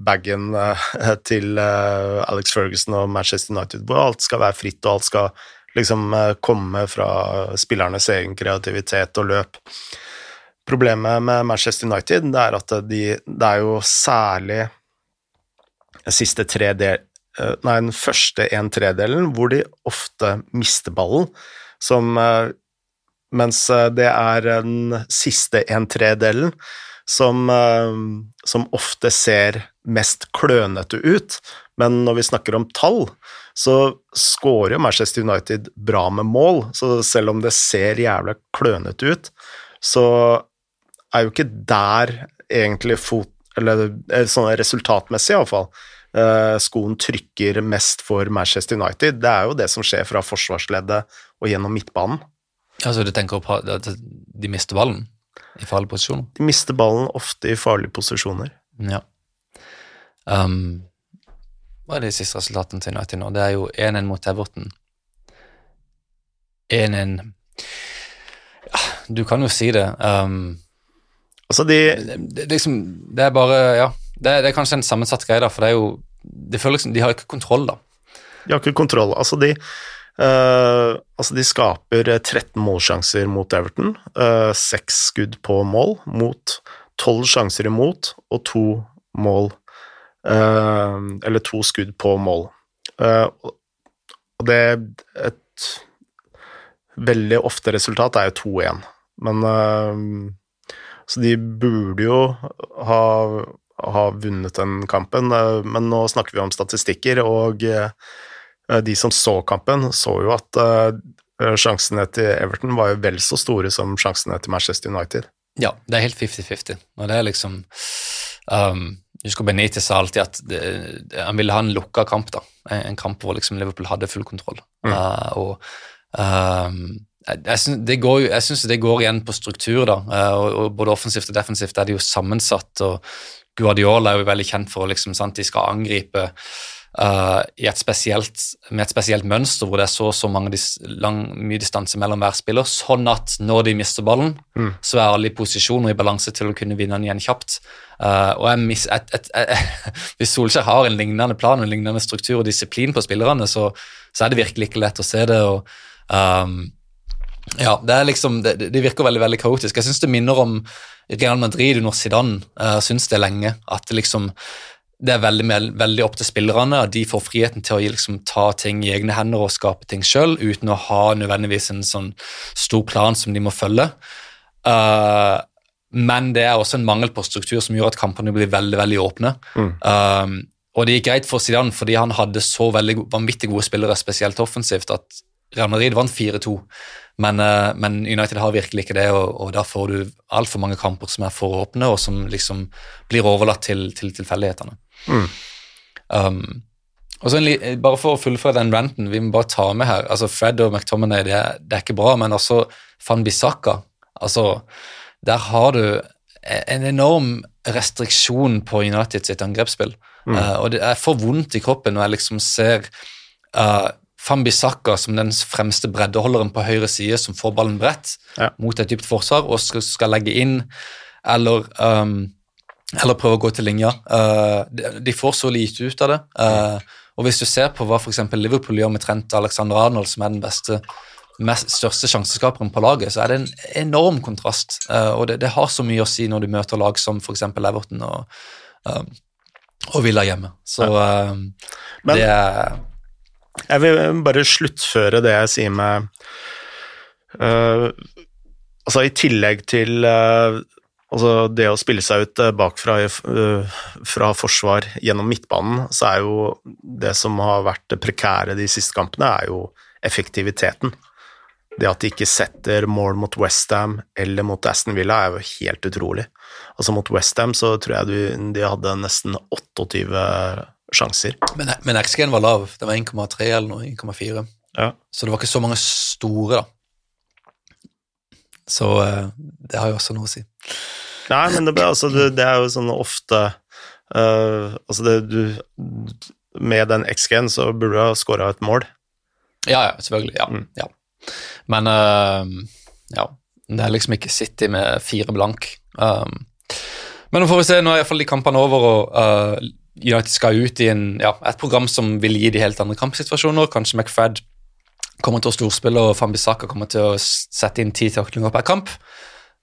bagen til Alex Ferguson og Manchester United, hvor alt skal være fritt, og alt skal liksom eh, komme fra spillernes egen kreativitet og løp. Problemet med Manchester United det er at de, det er jo særlig siste tre del, eh, nei, den første en tredelen hvor de ofte mister ballen, som eh, Mens det er den siste en tredelen som, som ofte ser mest klønete ut. Men når vi snakker om tall, så scorer jo Manchester United bra med mål. Så selv om det ser jævla klønete ut, så er jo ikke der egentlig fot... Eller eh, sånn resultatmessig, iallfall. Uh, skoen trykker mest for Manchester United. Det er jo det som skjer fra forsvarsleddet og gjennom midtbanen. Altså du tenker på at de mister ballen i farlige posisjoner? De mister ballen ofte i farlige posisjoner. Ja. Um, hva er de siste resultatene til United nå? Det er jo 1-1 mot Everton. 1-1 ja, Du kan jo si det. Um, altså de det, det, liksom, det, er bare Ja, det, det, er kanskje en sammensatt greie, da, for det er jo det føles liksom, De har ikke kontroll, da. De har ikke kontroll. Altså, de Uh, altså de skaper 13 målsjanser mot Everton, uh, skudd på mål mot tolv sjanser imot og to mål Eller to skudd på mål. og det Et veldig ofte resultat er jo 2-1, men Så de burde jo ha, ha vunnet den kampen, men nå snakker vi om statistikker, og Eh, de som så kampen, så jo at sjansene til Everton var jo vel så store som sjansene til Manchester United. Ja, det er helt 50-50. Og det er liksom um, Husker Benitez sa alltid at det, han ville ha en lukka kamp, da. En kamp hvor liksom Liverpool hadde full kontroll. Mm. Uh, og um, jeg syns det, går, jeg synes det går igjen på struktur, da. Uh, og, og, både offensivt og defensivt er det jo sammensatt. og Guardiola er jo veldig kjent for liksom, sant, de skal angripe uh, et spesielt, med et spesielt mønster hvor det er så så mange dis, lang, mye distanse mellom hver spiller, sånn at når de mister ballen, mm. så er alle i posisjon og i balanse til å kunne vinne den igjen kjapt. Uh, og jeg mis, et, et, et, Hvis Solskjær har en lignende plan en lignende struktur og disiplin på spillerne, så, så er det virkelig ikke lett å se det. og um, ja, det, er liksom, det, det, virker veldig veldig kaotisk. Jeg syns det minner om Real Madrid under Zidane. Jeg uh, syns det lenge. At det liksom det er veldig, veldig, opp til spillerne, de får friheten til å liksom, ta ting i egne hender og skape ting sjøl, uten å ha nødvendigvis en sånn stor plan som de må følge. Uh, men det er også en mangel på struktur som gjør at kampene blir veldig veldig åpne. Mm. Um, og det gikk greit for Zidane fordi han hadde så veldig vanvittig gode spillere, spesielt offensivt, at Real Madrid vant 4-2. Men, uh, men, United har virkelig ikke det, og, og da får du altfor mange kamper som er for åpne, og som liksom blir overlatt til, til tilfeldighetene. Mm. Um, og så Bare for å fullføre den ranten, vi må bare ta med her altså Fred og McTominay, det, det er ikke bra, men også Van Bissaka altså, Der har du en enorm restriksjon på United sitt angrepsspill. Mm. Uh, og det er for vondt i kroppen når jeg liksom ser uh, Van Bissaka som den fremste breddeholderen på høyre side som får ballen bredt ja. mot et dypt forsvar og skal, skal legge inn, eller um, eller prøve å gå til linja. Uh, de, får så lite ut av det. Uh, og hvis du ser på hva f.eks. Liverpool gjør med Trent Alexander Arnold, som er den beste, mest, største sjanseskaperen på laget, så er det en enorm kontrast. Uh, og det, det, har så mye å si når du møter lag som f.eks. Everton og, og Villa hjemme. Så Men, det er Jeg vil bare sluttføre det jeg sier med Altså, i tillegg til Altså det å spille seg ut eh, bakfra eh, fra forsvar gjennom midtbanen, så er jo det som har vært prekære de siste kampene, er jo effektiviteten. Det at de ikke setter mål mot Westham eller mot Aston Villa, er jo helt utrolig. Altså Mot Westham så tror jeg de, de hadde nesten 28 sjanser. Men, men XG-en var lav. Det var 1,3 eller noe, 1,4. Ja. Så det var ikke så mange store, da. Så eh, det har jo også noe å si. Nei, men det, altså, det, det er jo sånn ofte uh, Altså, det du Med den X-gen så burde du ha skåra et mål. Ja, ja, selvfølgelig. Ja. Mm. ja. Men uh, ja. Det er liksom ikke City med fire blank. Um, men nå får vi se. Nå er iallfall de kampene over, og uh, United skal ut i en, ja, et program som vil gi de helt andre kampsituasjoner. Kanskje McFred kommer til å storspille, og Fambisaka kommer til å sette inn ti taklinger per kamp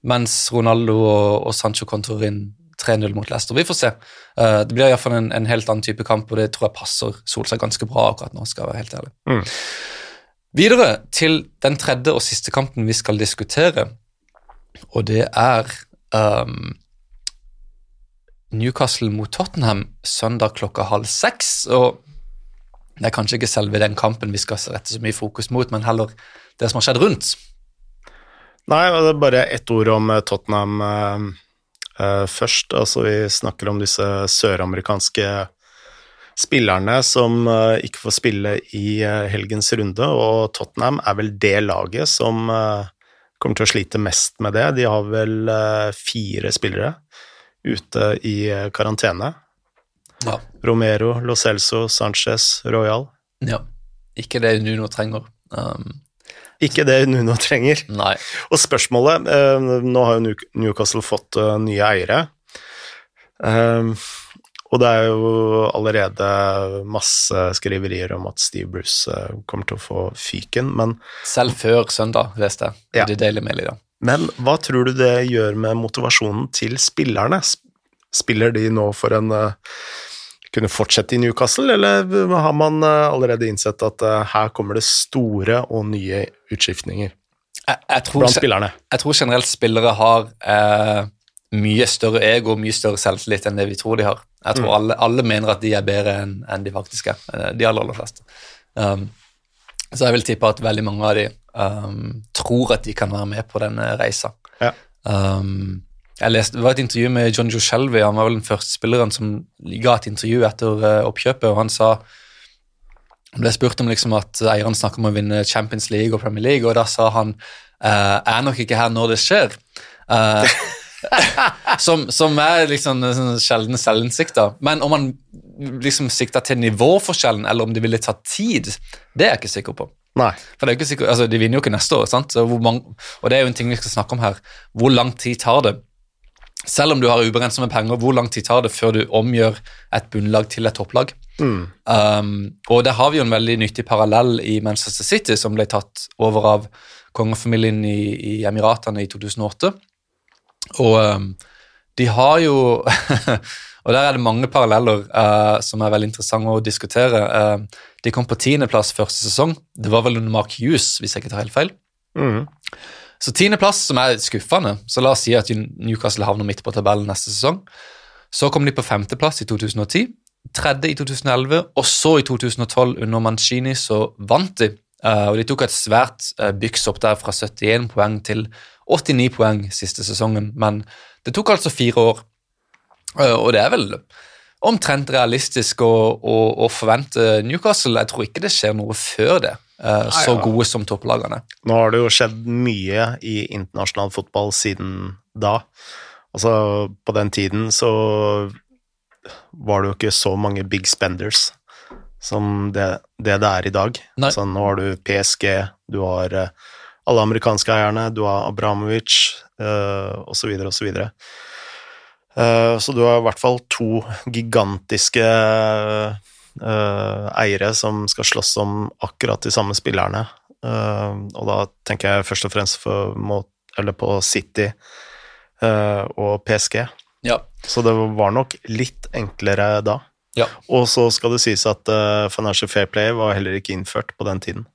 mens Ronaldo og, og Sancho kontorer inn 3-0 mot Leicester. Vi får se. Uh, det blir iallfall en, en helt annen type kamp, og det tror jeg passer Solskjær ganske bra akkurat nå, skal jeg være helt ærlig. Mm. Videre til den tredje og siste kampen vi skal diskutere, og det er um, Newcastle mot Tottenham søndag klokka halv seks. og det er kanskje ikke selve den kampen vi skal rette så mye fokus mot, men heller det som har skjedd rundt. Nei, det er bare ett ord om eh, Tottenham uh, uh, først. Altså, vi snakker om disse søramerikanske spillerne som uh, ikke får spille i helgens runde, og Tottenham er vel det laget som kommer til å slite mest med det. De har vel fire spillere ute i karantene. Ja. Romero, Lo Celso, Sanchez, Royal. Ja. Ikke det Nuno trenger. Um, ikke det Nuno trenger. Nei. Og spørsmålet uh, Nå har jo Newcastle fått uh, nye eiere. Uh, og det er jo allerede masse skriverier om at Steve Bruce kommer til å få fyken, men Selv før søndag, leste jeg. Ja. Det Daily med i dag. Men hva tror du det gjør med motivasjonen til spillerne? Spiller de nå for en kunne fortsette i Newcastle, eller har man eh, allerede innsett at eh, her kommer det store og nye utskiftninger jeg, jeg tror, blant spillerne? Jeg tror generelt spillere har eh, mye større ego og mye større selvtillit enn det vi tror de har. Jeg tror mm. alle, alle, mener at de er bedre enn en de faktisk er, eh, de aller, aller fleste. Um, så jeg vil tippe at veldig mange av de um, tror at de kan være med på denne reisa. Ja. Um, jeg leste, Det var et intervju med John Joe Shelby, han var vel den første spilleren som ga et intervju etter uh, oppkjøpet, og han sa han ble spurt om liksom at eierne snakker om å vinne Champions League og Premier League, og da sa han jeg er nok ikke her når det skjer. Uh, som, som, er liksom sånn sjelden selvinnsikt. Men om han liksom sikta til nivåforskjellen, eller om det ville ta tid, det er jeg ikke sikker på. Nei. For det er ikke sikker, altså De vinner jo ikke neste år, sant? Mange, og det er jo en ting vi skal snakke om her. Hvor lang tid tar det selv om du har ubegrenset med penger, hvor lang tid tar det før du omgjør et bunnlag til et topplag? Mm. Um, og der har vi jo en veldig nyttig parallell i Manchester City, som ble tatt over av kongefamilien i, i Emiratene i 2008. Og um, de har jo Og der er det mange paralleller uh, som er veldig interessante å diskutere. Uh, de kom på tiendeplass første sesong. Det var vel under Mark Hughes, hvis jeg ikke tar helt feil. Mm. Så tiendeplass, som er skuffende, så la oss si at Newcastle havner midt på tabellen neste sesong. Så kom de på femteplass i 2010, tredje i 2011, og så i 2012, under Mancini, så vant de. Eh, og de tok et svært uh, byks opp der fra 71 poeng til 89 poeng siste sesongen, men det tok altså fire år. Eh, og det er vel omtrent realistisk å, å, å forvente Newcastle. Jeg tror ikke det skjer noe før det. Uh, så gode som topplagene. Nå har det jo skjedd mye i internasjonal fotball siden da. Altså, på den tiden så var det jo ikke så mange big spenders som det det, det er i dag. Nei. Så nå har du PSG, du har uh, alle amerikanske eierne, du har Abramovic uh, osv., osv. Uh, så du har i hvert fall to gigantiske uh, eiere som skal slåss om akkurat de samme spillerne. Uh, og da tenker jeg først og fremst for, på City uh, og PSG. Ja. Så det var nok litt enklere da. Ja. Og så skal det sies at Financial Fair Play var heller ikke innført på den tiden.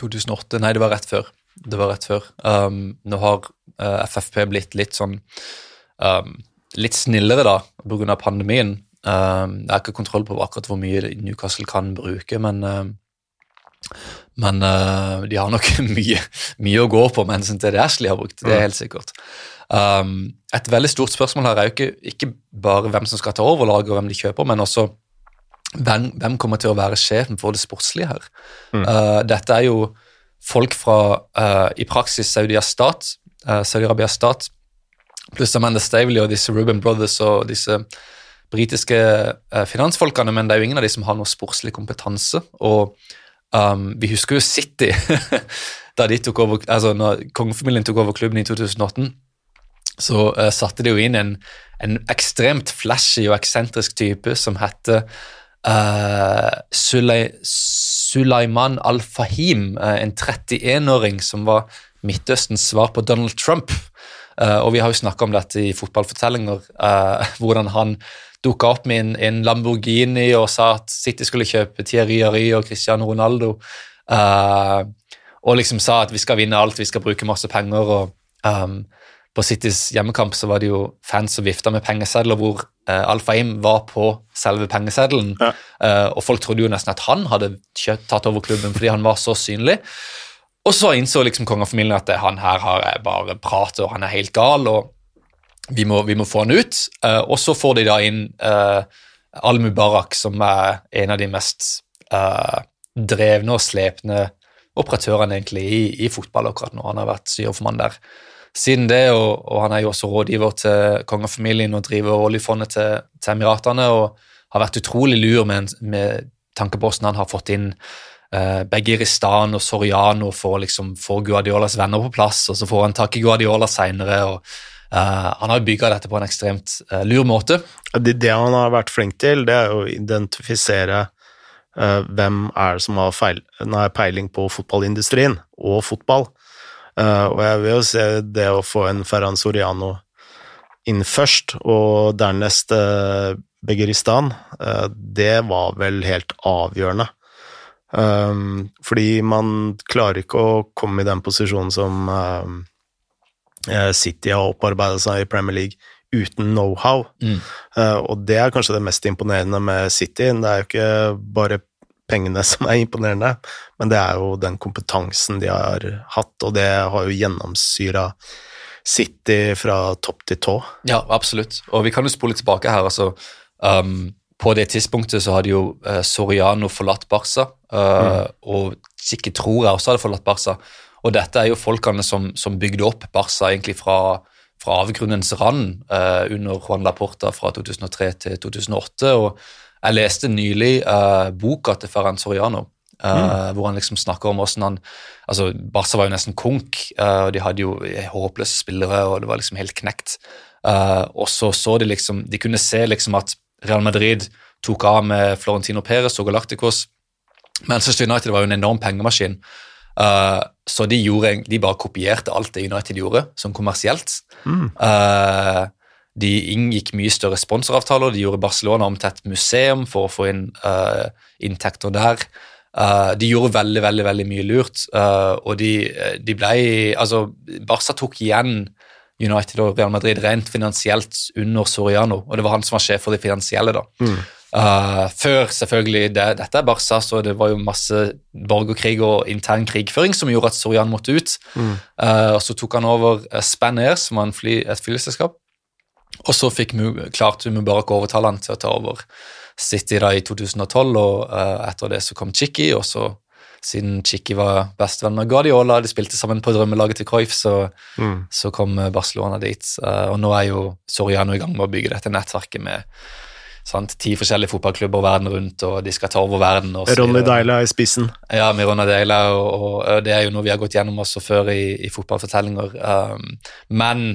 2008? Nei, det var rett før. Det var rett før. Um, nå har FFP blitt litt sånn um, Litt snillere, da, pga. pandemien. Um, jeg har ikke kontroll på akkurat hvor mye Newcastle kan bruke, men, uh, men uh, de har nok mye, mye, å gå på med hensyn til det Ashley har brukt. Det er mm. helt sikkert. Um, et veldig stort spørsmål her er jo ikke, ikke, bare hvem som skal ta over laget, og hvem de kjøper, men også hvem, hvem, kommer til å være sjefen for det sportslige her. Mm. Uh, dette er jo folk fra uh, i praksis Saudi-Arabias stat, uh, Saudi stat pluss Amanda Stavely og disse Ruben Brothers og disse britiske eh, finansfolkene, men det er jo ingen av de som har noe sportslig kompetanse. Og um, vi husker jo City da de tok over, altså når kongefamilien tok over klubben i 2018. Så uh, satte de jo inn en, en, ekstremt flashy og eksentrisk type som heter uh, Sulay, Sulaiman Al-Fahim, uh, en 31-åring som var Midtøstens svar på Donald Trump. Og vi har jo snakka om dette i fotballfortellinger, hvordan han dukka opp med en, en, Lamborghini og sa at City skulle kjøpe Thierry Henry og Cristiano Ronaldo. Uh, og liksom sa at vi skal vinne alt, vi skal bruke masse penger. og um, på Citys hjemmekamp så var det jo fans som vifta med pengesedler hvor uh, Al-Faim var på selve pengeseddelen. Ja. Uh, og folk trodde jo nesten at han hadde tatt over klubben fordi han var så synlig. Og så innså liksom kongefamilien at han her har bare prat, og han er helt gal, og vi må, vi må få han ut. Uh, og så får de da inn uh, Al-Mubarak, som er en av de mest uh, drevne og slepne operatørene egentlig i, i, fotball akkurat nå. Han har vært styreformann der siden det, og, og, han er jo også rådgiver til kongefamilien og driver oljefondet til, til Emiratene og har vært utrolig lur med, med tanke på hvordan han har fått inn uh, Begiristan og Soriano for å liksom få Guardiolas venner på plass, og så får han tak i Guardiola seinere. Uh, han har bygga dette på en ekstremt uh, lur måte. Det, det, han har vært flink til, det er å identifisere uh, hvem er det som har, feil, nei, peiling på fotballindustrien og fotball. og jeg vil jo se det å få en Ferran Soriano inn først, og dernest Begeristan, det var vel helt avgjørende. Um, fordi man klarer ikke å komme i den posisjonen som Eh, City har opparbeidet seg i Premier League uten know-how. Mm. Uh, og det er kanskje det mest imponerende med City. Det er jo ikke bare pengene som er imponerende, men det er jo den kompetansen de har hatt, og det har jo gjennomsyra City fra topp til tå. Ja, absolutt. Og vi kan jo spole tilbake her, altså. Um, på det tidspunktet så hadde jo uh, Soriano forlatt Barca, uh, mm. og sikkert tror jeg også hadde forlatt Barca. Og dette er jo folkene som, som bygde opp Barca egentlig fra, fra avgrunnens rand uh, under Juan Laporta fra 2003 til 2008. og jeg leste nylig uh, boka til Ferran Soriano, uh, mm. hvor han liksom snakker om hvordan han altså Barca var jo nesten konk, og de hadde jo håpløse spillere, og det var liksom helt knekt. og så så de liksom De kunne se liksom at Real Madrid tok av med Florentino Perez og Galacticos. Manchester United var jo en enorm pengemaskin. Uh, så de, gjorde, de, bare kopierte alt det United gjorde, som kommersielt. Mm. Uh, de inngikk mye større sponsoravtaler. De gjorde Barcelona om til et museum for å få inn uh, inntekter der. de gjorde veldig veldig, veldig mye lurt, og de, de ble Altså, Barca tok igjen United og Real Madrid rent finansielt under Soriano, og det var han som var sjef for det finansielle. da. Mm. Uh, før selvfølgelig det, dette er Barca, så det var jo masse borgerkrig og intern krigføring som gjorde at Sorian måtte ut. Mm. Uh, og Så tok han over uh, Spanair, som var fly, et flyselskap. Og så fikk klarte Mubarak å overtale han til å ta over City da i 2012, og etter det så kom Chicky, og så siden Chicky var bestevenn med Guardiola, de spilte sammen på drømmelaget til Cruyff, så, mm. så kom Barcelona dit. og nå er jo Soriano i gang med å bygge dette nettverket med sant? Ti forskjellige fotballklubber verden rundt, og de skal ta over verden. Ronny Deila i spissen. Ja, med Ronny Deila, og, og, det er jo noe vi har gått gjennom også før i, i fotballfortellinger. Um, men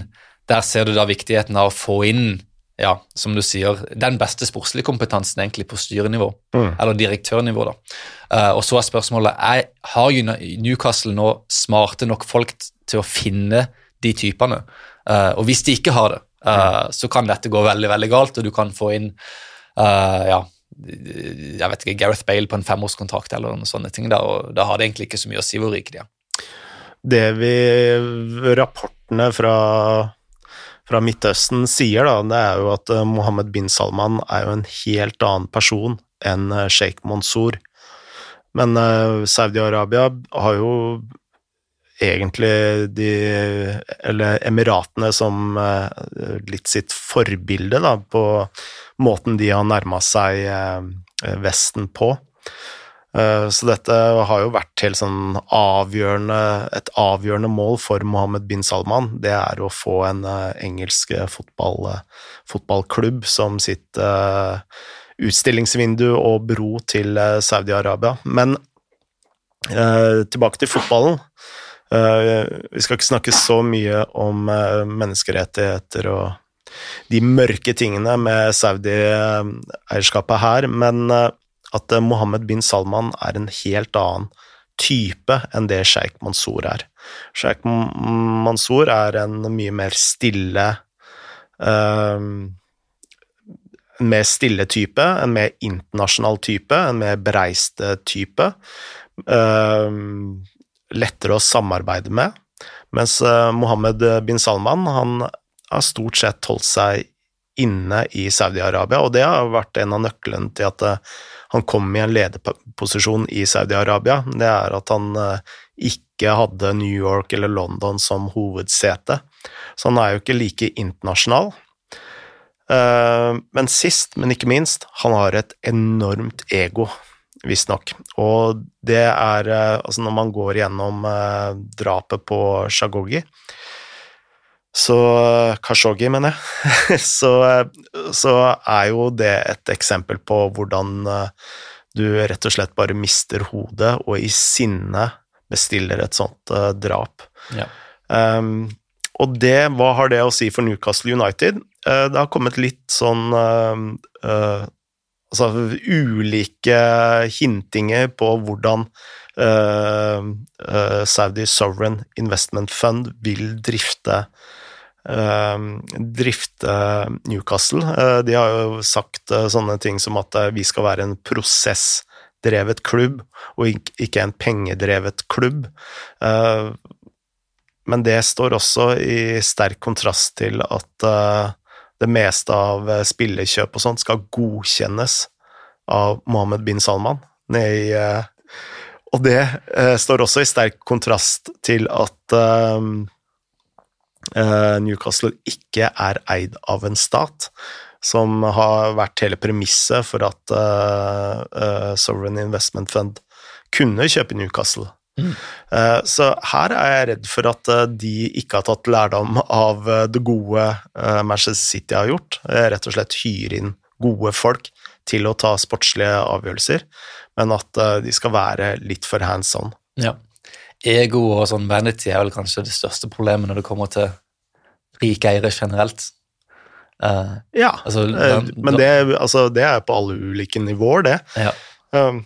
der ser du da viktigheten av å få inn ja, som du sier, den beste sportslige kompetansen egentlig på styrenivå, mm. eller direktørnivå. da. Uh, og så er spørsmålet er, har Newcastle nå smarte nok folk til å finne de typene. Uh, og hvis de ikke har det, Uh, så kan dette gå veldig veldig galt, og du kan få inn uh, ja, jeg vet ikke, Gareth Bale på en femårskontrakt eller noen sånne ting. Da, og Da har det egentlig ikke så mye å si hvor rike de er. Det vi Rapportene fra, fra Midtøsten sier, da, det er jo at eh, Mohammed bin Salman er jo en helt annen person enn sjeik Mansour. Men Saudi-Arabia har jo egentlig de Eller Emiratene som eh, litt sitt forbilde, da, på måten de har nærma seg eh, Vesten på. Eh, så dette har jo vært helt sånn avgjørende, et avgjørende mål for Mohammed bin Salman. Det er å få en engelsk fotball, fotballklubb som sitt utstillingsvindu og bro til Saudi-Arabia. Men tilbake til fotballen. Eh, vi skal ikke snakke så mye om eh, menneskerettigheter og de mørke tingene med Saudi-eierskapet her, men eh, at Mohammed bin Salman er en helt annen type enn det sjeik Mansour er. Sjeik Mansour er en mye mer stille En mer stille type, en mer internasjonal type, en mer bereist type. Uh, lettere å samarbeide med. Mens uh, Mohammed bin Salman han har stort sett holdt seg inne i Saudi-Arabia, og det har vært en av nøklene til at uh, han kom i en lederposisjon i Saudi-Arabia. Det er at han ikke hadde New York eller London som hovedsete. Så han er jo ikke like internasjonal. Men sist, men ikke minst, han har et enormt ego visstnok. Og det er eh, Altså, når man går gjennom eh, drapet på Shagogi så Kashoggi, mener jeg. så, så, er jo det et eksempel på hvordan eh, du rett og slett bare mister hodet og i sinne bestiller et sånt uh, drap. Ja. Um, og det, hva har det å si for Newcastle United? Uh, det har kommet litt sånn uh, altså, ulike hintinger på hvordan uh, Saudi Sovereign Investment Fund vil drifte uh, drifte Newcastle. de har jo sagt sånne ting som at vi skal være en prosessdrevet klubb, og ikke en pengedrevet klubb. men det står også i sterk kontrast til at det meste av eh, spillekjøp og sånt skal godkjennes av Mohammed bin Salman. I, eh, og det eh, står også i sterk kontrast til at Newcastle ikke er eid av en stat, som har vært hele premisset for at Sovereign Investment Fund kunne kjøpe Newcastle. Mm. Så her er jeg redd for at eh, de ikke har tatt lærdom av eh, det gode Manchester City har gjort. Rett og slett hyre inn gode folk til å ta sportslige avgjørelser, men at de skal være litt for hands on. Ja. Ego og sånn vanity er vel kanskje det største problemet når det kommer til rike eiere generelt. Uh, ja, altså, den, men det, altså, det, er på alle ulike nivåer, det. Ja. Um,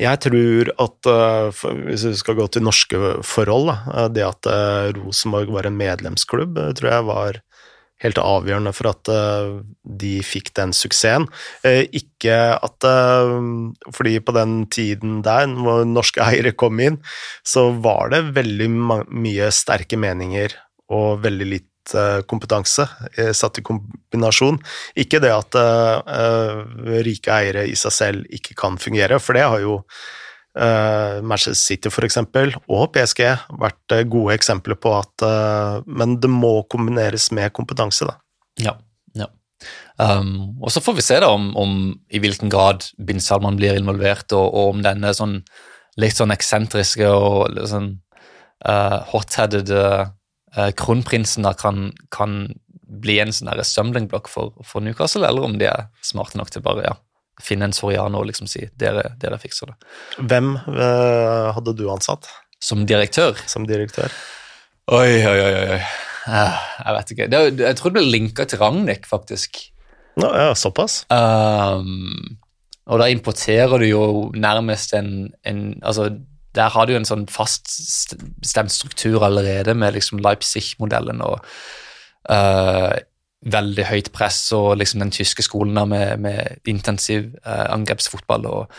jeg tror at uh, hvis vi skal gå til norske forhold, da, eh, det at uh, Rosenborg var en medlemsklubb, tror jeg var helt avgjørende for at de fikk den suksessen. ikke at Fordi på den tiden der, når norske eiere kom inn, så var det veldig mye sterke meninger og veldig litt kompetanse satt i kombinasjon. Ikke det at uh, rike eiere i seg selv ikke kan fungere, for det har jo uh, Manchester City for eksempel, og PSG vært gode eksempler på at uh, Men det må kombineres med kompetanse, da. Ja. ja. Um, og så får vi se da om, om, i hvilken grad bin Salman blir involvert, og, og om denne sånn litt sånn eksentriske og sånn hot-headed Eh, kronprinsen da kan, kan bli en sånn stumbling-blokk for, for, Newcastle, eller om de er smarte nok til bare ja, finne en Soriano og liksom si dere, dere fikser det. Hvem øh, hadde du ansatt? Som direktør? Som direktør. Oi, oi, oi. oi. Uh, jeg vet ikke. Det, jeg tror det ble linka til Ragnhild, faktisk. Nå, ja, såpass? Um, og da importerer du jo nærmest en, en Altså, der har du en sånn faststemt struktur allerede med liksom Leipzig-modellen og uh, veldig høyt press og liksom den tyske skolen der med, med intensiv uh, angrepsfotball. og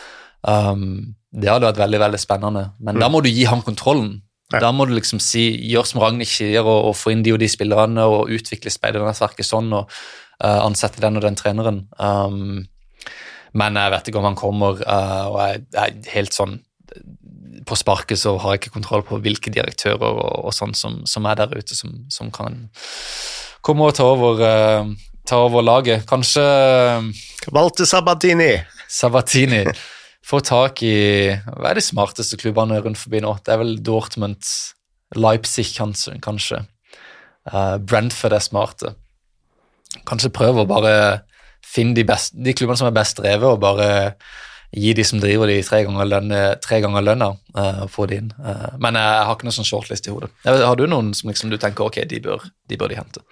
um, Det hadde vært veldig veldig spennende, men mm. da må du gi ham kontrollen. Ja. Da må du liksom si, gjør som Ragnhild sier, og, og, få inn de og de spillerne og utvikle speidernettverket sånn og uh, ansette den og den treneren. Um, men jeg vet ikke om han kommer, og jeg er helt sånn på sparket så har jeg ikke kontroll på hvilke direktører og, og sånn som, som, er der ute, som, som, kan komme og ta over, uh, ta over laget. Kanskje Valgte Sabatini. Sabatini. Få tak i Hva er de smarteste klubbene rundt forbi nå? Det er vel Dortmund, Leipzig kanskje. Uh, Brentford er smarte. Kanskje prøve å bare finne de, best, de klubbene som er best drevet, og bare gi de som driver de tre ganger, lønne, tre ganger lønna, uh, få de inn. Uh, men jeg, har ikke noe sånn shortlist i hodet. Har du noen som liksom du tenker ok, de bør de, bør de hente?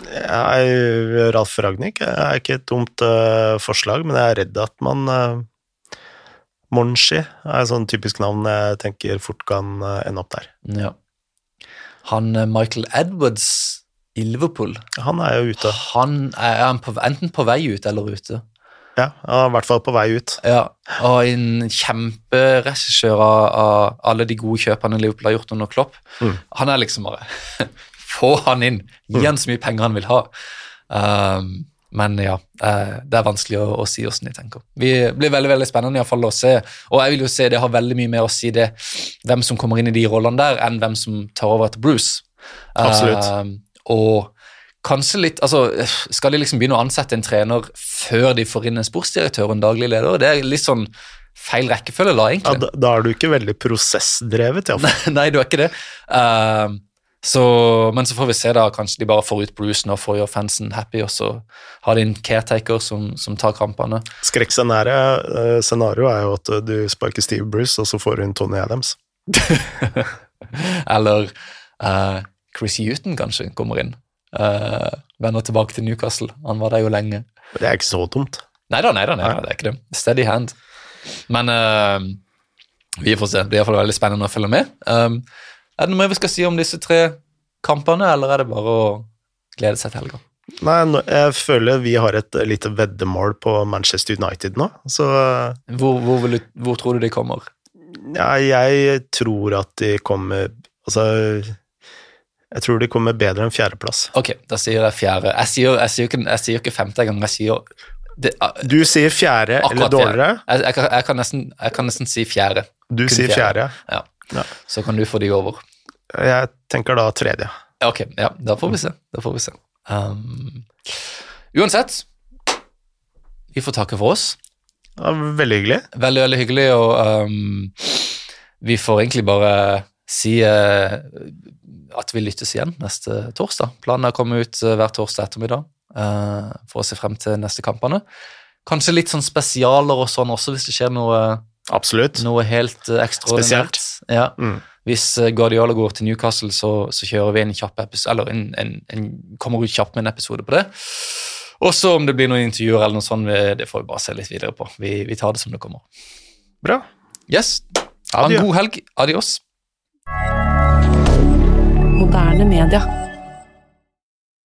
Jeg, Ralf Ragnhild er ikke et dumt uh, forslag, men jeg er redd at man uh, Monshi er et sånn typisk navn jeg tenker fort kan ende opp der. Ja. Han Michael Edwards i Liverpool Han er jo ute. Han er, er han på, enten på vei ut eller ute. Ja, i hvert fall på vei ut. Ja, og en kjemperegissør av, av alle de gode kjøpene Liverpool har gjort under Klopp. Mm. Han er liksom bare Få han inn! Gi han så mye penger han vil ha. Um, men ja, eh, det er vanskelig å, å si hvordan de tenker. Vi blir veldig veldig spennende i hvert fall å se, og jeg vil jo se det har veldig mye mer å si det hvem som kommer inn i de rollene der, enn hvem som tar over etter Bruce. Absolutt. Uh, og kanskje litt altså, Skal de liksom begynne å ansette en trener før de får inn en sportsdirektør og en daglig leder? Det er litt sånn feil rekkefølge, da, Ja, egentlig. da, da er du ikke veldig prosessdrevet, iallfall. Nei, du er ikke det. Uh, så, men så får vi se, da. Kanskje de bare får ut Bruce nå for å gjøre fansen happy, og så har de en caretaker som, som tar kampene. Skrekkscenarioet scenario er jo at eh, du sparker Steve Bruce, og så får du inn Tony Adams. Eller uh, Chris Huton kanskje kommer inn. Eh, vender tilbake til Newcastle. Han var der jo lenge. Det er ikke så dumt. Nei da, nei da, det er ikke det. Steady hand. Men uh, vi får se. Det blir iallfall veldig spennende å følge med. Um, er det noe vi skal si om disse tre kampene, eller er det bare å glede seg til helga? Nei, jeg føler vi har et lite veddemål på Manchester United nå, så eh, Hvor, hvor, du, hvor tror du de kommer? ja, jeg tror at de kommer Altså Jeg tror de kommer bedre enn fjerdeplass. Ok, da sier jeg fjerde. Jeg sier, jeg sier, ikke, jeg sier ikke femte engang, jeg sier det, Du sier fjerde eller dårligere. jeg, jeg, kan, kan nesten, jeg kan nesten si fjerde. Du Kun sier fjerde. Ja. Ja. Så kan du få de over. Jeg tenker da tredje. Ok, ja, da får vi se. Får vi se. Um, uansett, vi får takke for oss. Ja, veldig hyggelig. Veldig, veldig hyggelig, og um, vi får egentlig bare si eh, at vi lyttes igjen neste torsdag. Planen er å komme ut eh, hver torsdag ettermiddag eh, for å se frem til neste kampene. Kanskje litt sånn spesialer og sånn også, hvis det skjer noe, Absolutt. noe helt eh, ekstraordinært. Ja. Mm. Hvis Guardiola går til Newcastle, så, så kjører vi en kjapp episode, eller en, en, en, kommer ut kjapt med en episode på det. Og så om det blir noen intervjuer eller noe sånt, det får vi bare se litt videre på. Vi, vi tar det som det kommer. Bra. Yes. Ha en god helg. Adios. Moderne media.